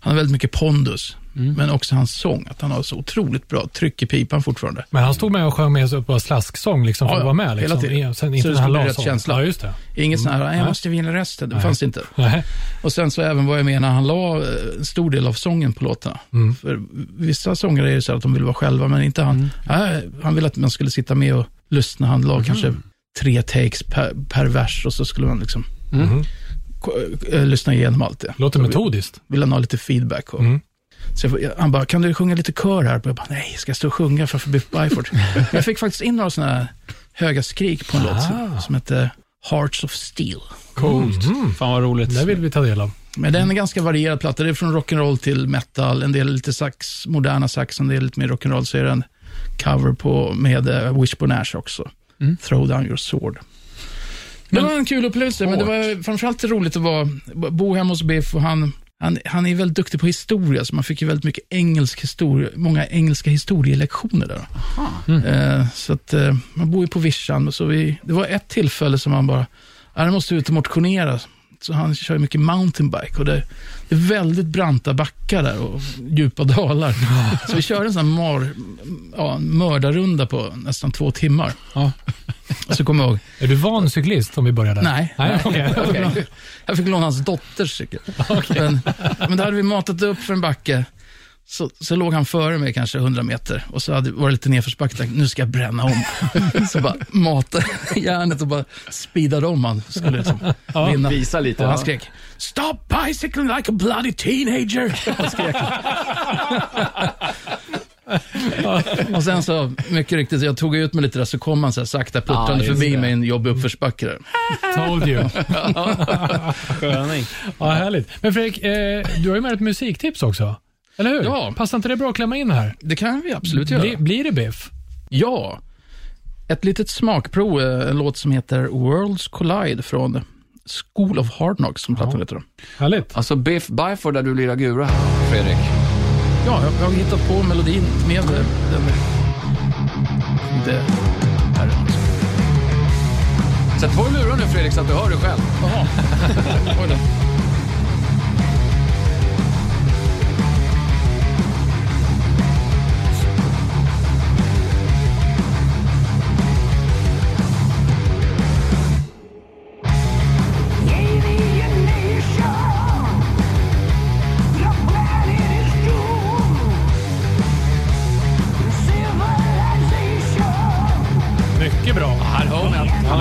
han har väldigt mycket pondus. Men också hans sång, att han har så otroligt bra tryck i pipan fortfarande. Men han stod med och sjöng med på slasksång liksom, för Ja, att vara med. hela Liksom. tiden. I- Sen, Så det skulle bli rätt sång. känsla. Ja, just det. Inget sånt här, jag Nej. måste vinna rösten, det Nej. fanns inte. Nej. Och sen så även var jag med när han la eh, en stor del av sången på låtarna. Mm. För vissa sångare är ju så att de vill vara själva, men inte han. Nej, han ville att man skulle sitta med och lyssna. Han la kanske tre takes per, per vers och så skulle man liksom eh, lyssna igenom allt det. Låter metodiskt. Vill han ha lite feedback. Och, Mm. Så jag, han bara, kan du sjunga lite kör här? Jag bara, nej, ska jag stå och sjunga framför Biff Byford? Men jag fick faktiskt in några sådana här höga skrik på en låt som, som heter Hearts of Steel. Coolt. Mm. Fan vad roligt. Det vill vi ta del av. Men det är en ganska varierad platta. Det är från rock'n'roll till metal, en del lite sax, moderna sax, en del är lite mer rock'n'roll. Så är det en cover på, med uh, Wishbone Ash också. Throw down your sword. Det var en kul upplevelse, men det var framförallt roligt att vara, bo hemma hos Biff och han, han, han är väldigt duktig på historia, så man fick ju väldigt mycket engelsk historia, många engelska historielektioner där. Eh, så att eh, man bor ju på vischan, så vi, det var ett tillfälle som man bara, "Ja, nu måste ut och motionera. Så han kör mycket mountainbike och det, är väldigt branta backar där och djupa dalar. Så vi körde en sån här mar, ja, mördarrunda på nästan två timmar. Ja. Och så kommer jag ihåg, Är du van cyklist om vi börjar där? nej, Nej, okej. jag, fick låna, jag fick låna hans dotters cykel. Men, men då hade vi matat upp för en backe. Så, så låg han före mig kanske 100 meter och så hade, var det lite nedförsbacke. Nu ska jag bränna om. så bara matade järnet och bara speedade om han. Skulle liksom vinna. Visa lite. Och han Ja. skrek Stop bicycling like a bloody teenager. Och sen så, mycket riktigt, jag tog ut mig lite där så kom han så här sakta puttrande Ja, just förbi det. mig i en jobbig uppförsbacke där. Told you. Sköning. Ja, härligt. Men Fredrik, eh, du har ju med ett musiktips också. Eller hur? Ja. Passar inte det bra att klämma in här? Det kan vi absolut göra. Bli, blir det biff? Ja. Ett litet smakprov, eh, en låt som heter Worlds Collide från School of Hard Knocks, som plattan heter. då. Härligt. Alltså Biff Byford där du lirar gura Fredrik. Ja, jag, jag har hittat på melodin med den. Det här. Sätt på luren nu Fredrik så att du hör det själv. Jaha.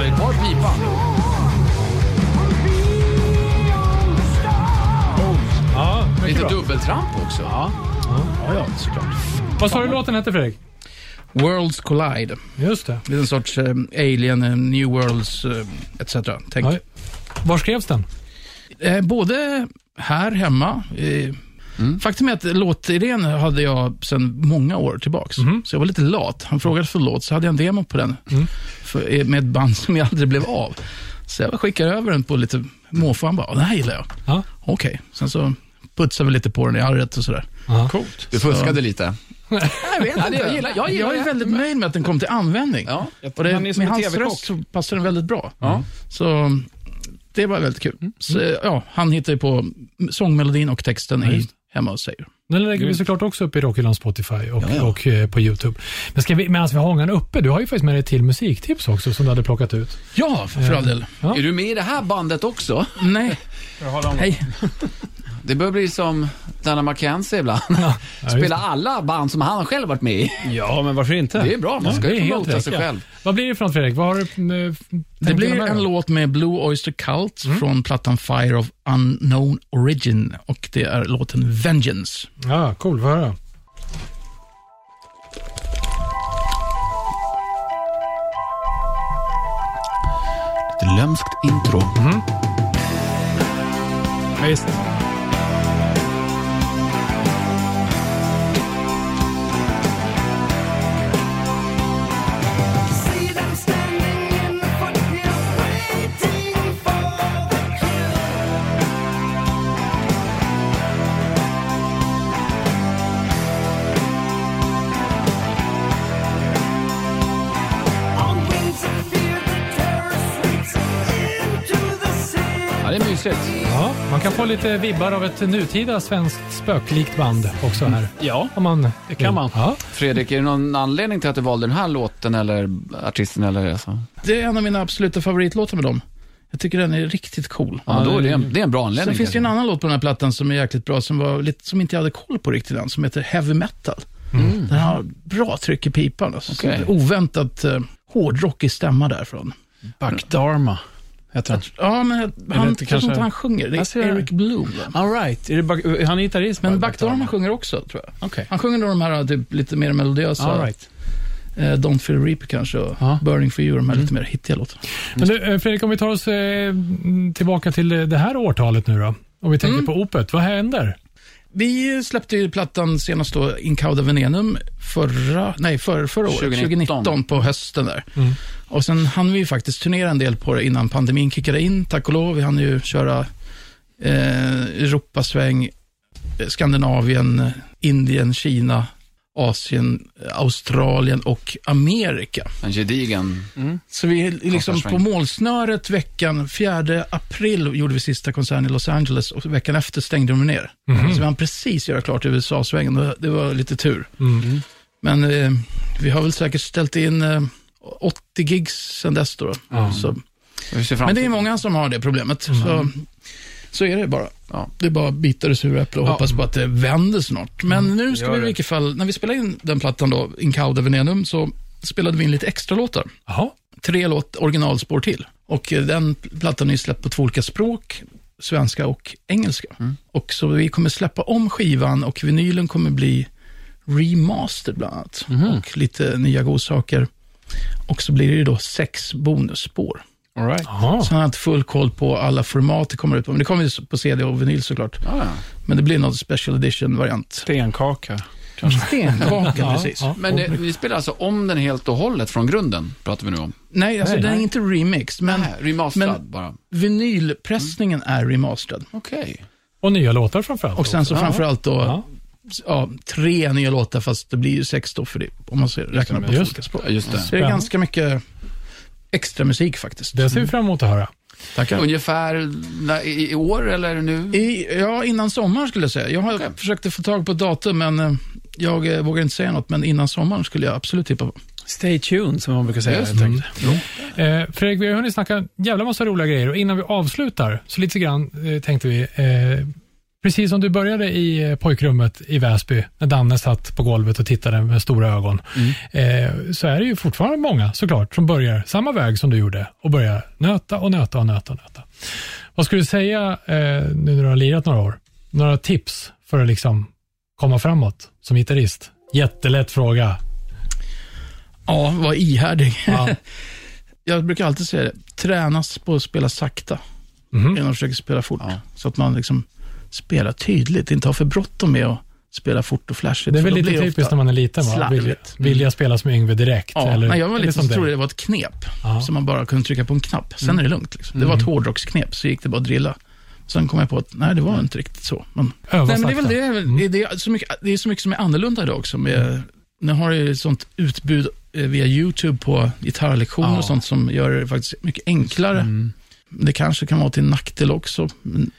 ju kvar pipan. Ja, Lite bra. dubbeltramp också. Ja. Ja, ja, såklart. Vad sa du låten hette Fredrik? Worlds Collide. Just det. Det är en sorts eh, alien, eh, new worlds, eh, etc. Tänk. Var skrevs den? Eh, både här hemma. Eh, Faktum är att låtidén hade jag sedan många år tillbaks. Så jag var lite lat. Han frågade för låt, så hade jag en demo på den. För, eh, med ett band som jag aldrig blev av. Så jag skickade över den på lite måfå. Han bara, det här gillar jag. Ja. Okej. Sen så putsade vi lite på den i arret och sådär. Coolt. Du fuskade lite. Jag vet Ja, det- jag gillar- jag gillar jag är väldigt nöjd med att den kom till användning. Ja. Och det, med hans röst så passar den väldigt bra. Ja. Så det var väldigt kul. Så, ja, han hittade på sångmelodin och texten i, hemma hos sig. Den lägger vi såklart också upp i Rockhyllan Spotify och, Ja, ja. och eh, på YouTube. Men ska vi, medan vi har ångan uppe, du har ju faktiskt med dig till musiktips också som du hade plockat ut. Ja, för all del. Ja. Är du med i det här bandet också? Nej. Hej. Det börjar bli som Dana McKenzie ibland. just Spela alla band som han själv varit med i. Ja, men varför inte? Det är bra, man ska är ju promota sig ja. själv. Vad blir det något Fredrik? Vad har du eh, Det blir en låt med Blue Oyster Cult från plattan Fire of Unknown Origin och det är låten Vengeance. Ja, cool. Får höra. Lite lömskt intro. Visst. Ja, man kan få lite vibbar av ett nutida svenskt spöklikt band också här. Ja, Om man det kan man. Ja. Fredrik, är det någon anledning till att du valde den här låten eller artisten eller alltså? Det är en av mina absoluta favoritlåtar med dem. Jag tycker den är riktigt cool. Ja, då är det, en, det är en bra anledning. Sen finns det ju en annan låt på den här plattan som är jäkligt bra, som, var lite, som inte jag hade koll på riktigt än, som heter Heavy Metal. Den har bra tryck i pipan. Alltså. Så Okej. Oväntat uh, hårdrockig stämma därifrån. Buck Dharma heter han. Ja, men han, jag tror kanske- inte han sjunger. Det är det. Eric Bloom. All right. Är det Buck, han är gitarrist? Men? Buck sjunger också, tror jag. Okej. Han sjunger de här typ, lite mer melodiösa, All right. eh, Don't Feel Reaper kanske, och Ja. Burning For You, de här lite mer hittiga låtarna. Men du, eh, Fredrik, om vi tar oss eh, mm, tillbaka till eh, det här årtalet nu då. Om vi tänker Mm. på Opet, vad händer? Vi släppte ju plattan senast då, Incauda Venenum, förra, nej, för, förra året, 2019. 2019, på hösten där. Mm. Och sen hann vi ju faktiskt turnera en del på det innan pandemin kickade in, tack och lov. Vi hann ju köra eh, Europasväng, Skandinavien, Indien, Kina, Asien, Australien och Amerika. En gedigen. Så vi är liksom på målsnöret veckan, 4 april gjorde vi sista konserten i Los Angeles och veckan efter stängde de ner. Så vi hann precis göra klart USA-svängen. Det- Det var lite tur. Mm. Men eh, vi har väl säkert ställt in eh, 80 gigs sedan dess. Då. Så, men det är många som har det problemet. Så, så är det bara. Ja. Det är bara att bita det sura äpplet och hoppas på att det vänder snart. Men nu ska vi i vilket fall, när vi spelade in den plattan då, Incauda Venenum, så spelade vi in lite extra låtar Jaha. tre låt originalspår till. Och eh, den plattan är släppt på två olika språk, svenska och engelska. Och så vi kommer släppa om skivan och vinylen kommer bli remastered bland annat. Och lite nya godsaker. Och så blir det ju då sex bonusspår. All right. Jaha. Så han har inte full koll på alla format det kommer ut på. Men det kommer ju på CD och vinyl såklart. Ja, ja. Men det blir någon special edition-variant. Stenkaka. Stenkaka, precis. ja. Men det, ni spelar alltså om den helt och hållet från grunden, pratar vi nu om? Nej, alltså Nej, den är nej. inte remixed, men Nej, remasterad men- bara. vinylpressningen är remastered. Okej. Och nya låtar framförallt. Och sen så framförallt då, Ja. ja, tre nya låtar, fast det blir ju sex då för det, om man ser, räknar på olika språk. Just det. Så det är ganska mycket extra musik faktiskt. Det ser vi fram emot att höra. Tackar. Ungefär i, år eller nu? I, ja, innan sommaren skulle jag säga. Jag har Okej. försökt få tag på datum, men eh, jag eh, vågar inte säga något. Men innan sommaren skulle jag absolut tippa på. Stay tuned, som man brukar säga. Just enkelt. Eh, Fredrik, vi har hunnit snacka en jävla massa roliga grejer och innan vi avslutar så lite grann eh, tänkte vi, eh, precis som du började i eh, pojkrummet i Väsby, när Danne satt på golvet och tittade med stora ögon, eh, så är det ju fortfarande många såklart som börjar samma väg som du gjorde och börjar nöta och nöta och nöta och nöta. Vad skulle du säga eh, nu när du har lirat några år? Några tips för att liksom komma framåt som gitarrist? Jättelätt fråga. Ja, var ihärdig. Ja. jag brukar alltid säga det. Tränas på att spela sakta Mhm. innan man försöker spela fort. Så att man liksom spelar tydligt, inte har för bråttom med att spela fort och flashigt. Det är väl lite typiskt när man är liten, va? Vill, vill jag spela som Yngve direkt? Ja, eller, när jag var liten som så trodde jag det var ett knep. Ja. Som man bara kunde trycka på en knapp. Sen är det lugnt. Liksom. Det var ett hårdrocksknep, så gick det bara att drilla. Sen kom jag på att nej, det var inte riktigt så. Men, nej, men det är väl det. väl- det, är- det, är så mycket, det är så mycket som är annorlunda idag också. Med, Nu har jag ju ett sånt utbud eh, via YouTube på gitarrlektioner Ja. och sånt som gör det faktiskt mycket enklare. Det kanske kan vara till nackdel också. Men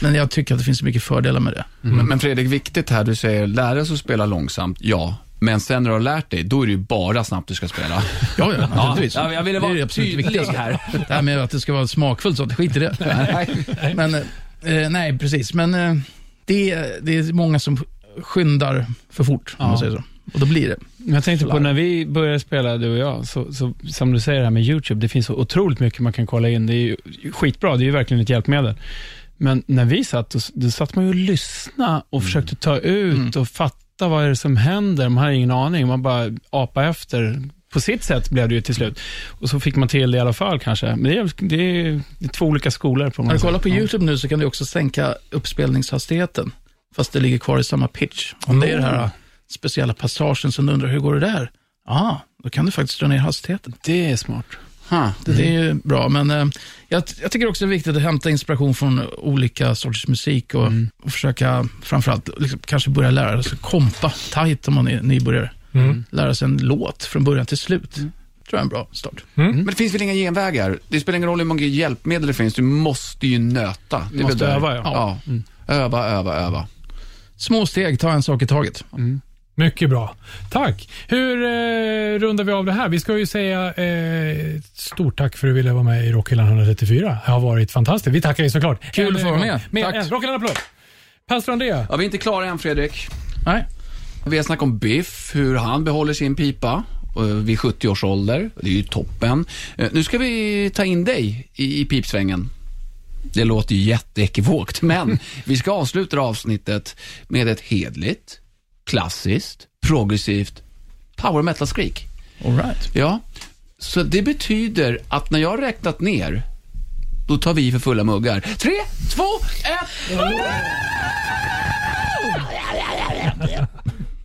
Men jag tycker att det finns så mycket fördelar med det. Men, men Fredrik, viktigt här, du säger lära sig att spela långsamt, ja. Men sen när du har lärt dig, då är det ju bara snabbt du ska spela. Ja, ja, naturligtvis. Ja, jag ville Det är vara absolut tydlig här. Det här med att det ska vara smakfullt, sånt, skit i det. Men, eh, nej, precis. Men eh, det, är- det är många som skyndar för fort, om man säger så. Och då blir det. Jag tänkte på när vi började spela, du och jag, så, så, som du säger det här med YouTube, det finns så otroligt mycket man kan kolla in. Det är ju skitbra, det är ju verkligen ett hjälpmedel. Men när vi satt, då, då satt man ju och lyssnade och försökte ta ut och fatta vad är det som händer. Man hade ingen aning, man bara apa efter. På sitt sätt blev det ju till slut. Och så fick man till det i alla fall kanske. Men det är, det är, det är två olika skolor. På När du kollar på. YouTube nu så kan du också sänka uppspelningshastigheten, fast det ligger kvar i samma pitch. Om det är den här speciella passagen som du undrar, hur går det där? Ja, då kan du faktiskt dra ner hastigheten. Det är smart. Ha. Det, det är ju bra, men eh, jag, jag tycker också det är viktigt att hämta inspiration från olika sorters musik och, och försöka framförallt liksom, kanske börja lära sig kompa tight om man är nybörjare. Lära sig en låt från början till slut. tror jag är en bra start. Men det finns väl inga genvägar? Det spelar ingen roll hur många hjälpmedel det finns, du måste ju nöta. Det är Måste öva, ja. ja. Öva, öva, öva. Små steg, ta en sak i taget. Mycket bra. Tack. Hur eh, rundar vi av det här? Vi ska ju säga eh, stort tack för att du ville vara med i Rockhyllan 134. Det har varit fantastiskt. Vi tackar dig såklart. Kul att få vara med. Med Tack. en Rockhyllan-applåd. Pastor Andrea. Ja, vi är inte klara än Fredrik. Nej, Vi har snackat om Biff, hur han behåller sin pipa eh, vid 70 års ålder. Det är ju toppen. Eh, Nu ska vi ta in dig i, i pipsvängen. Det låter ju jätteekivokt, men vi ska avsluta avsnittet med ett hedligt, klassiskt, progressivt power metal-skrik. right. Ja, så det betyder att när jag har räknat ner, då tar vi för fulla muggar. Tre, två, ett...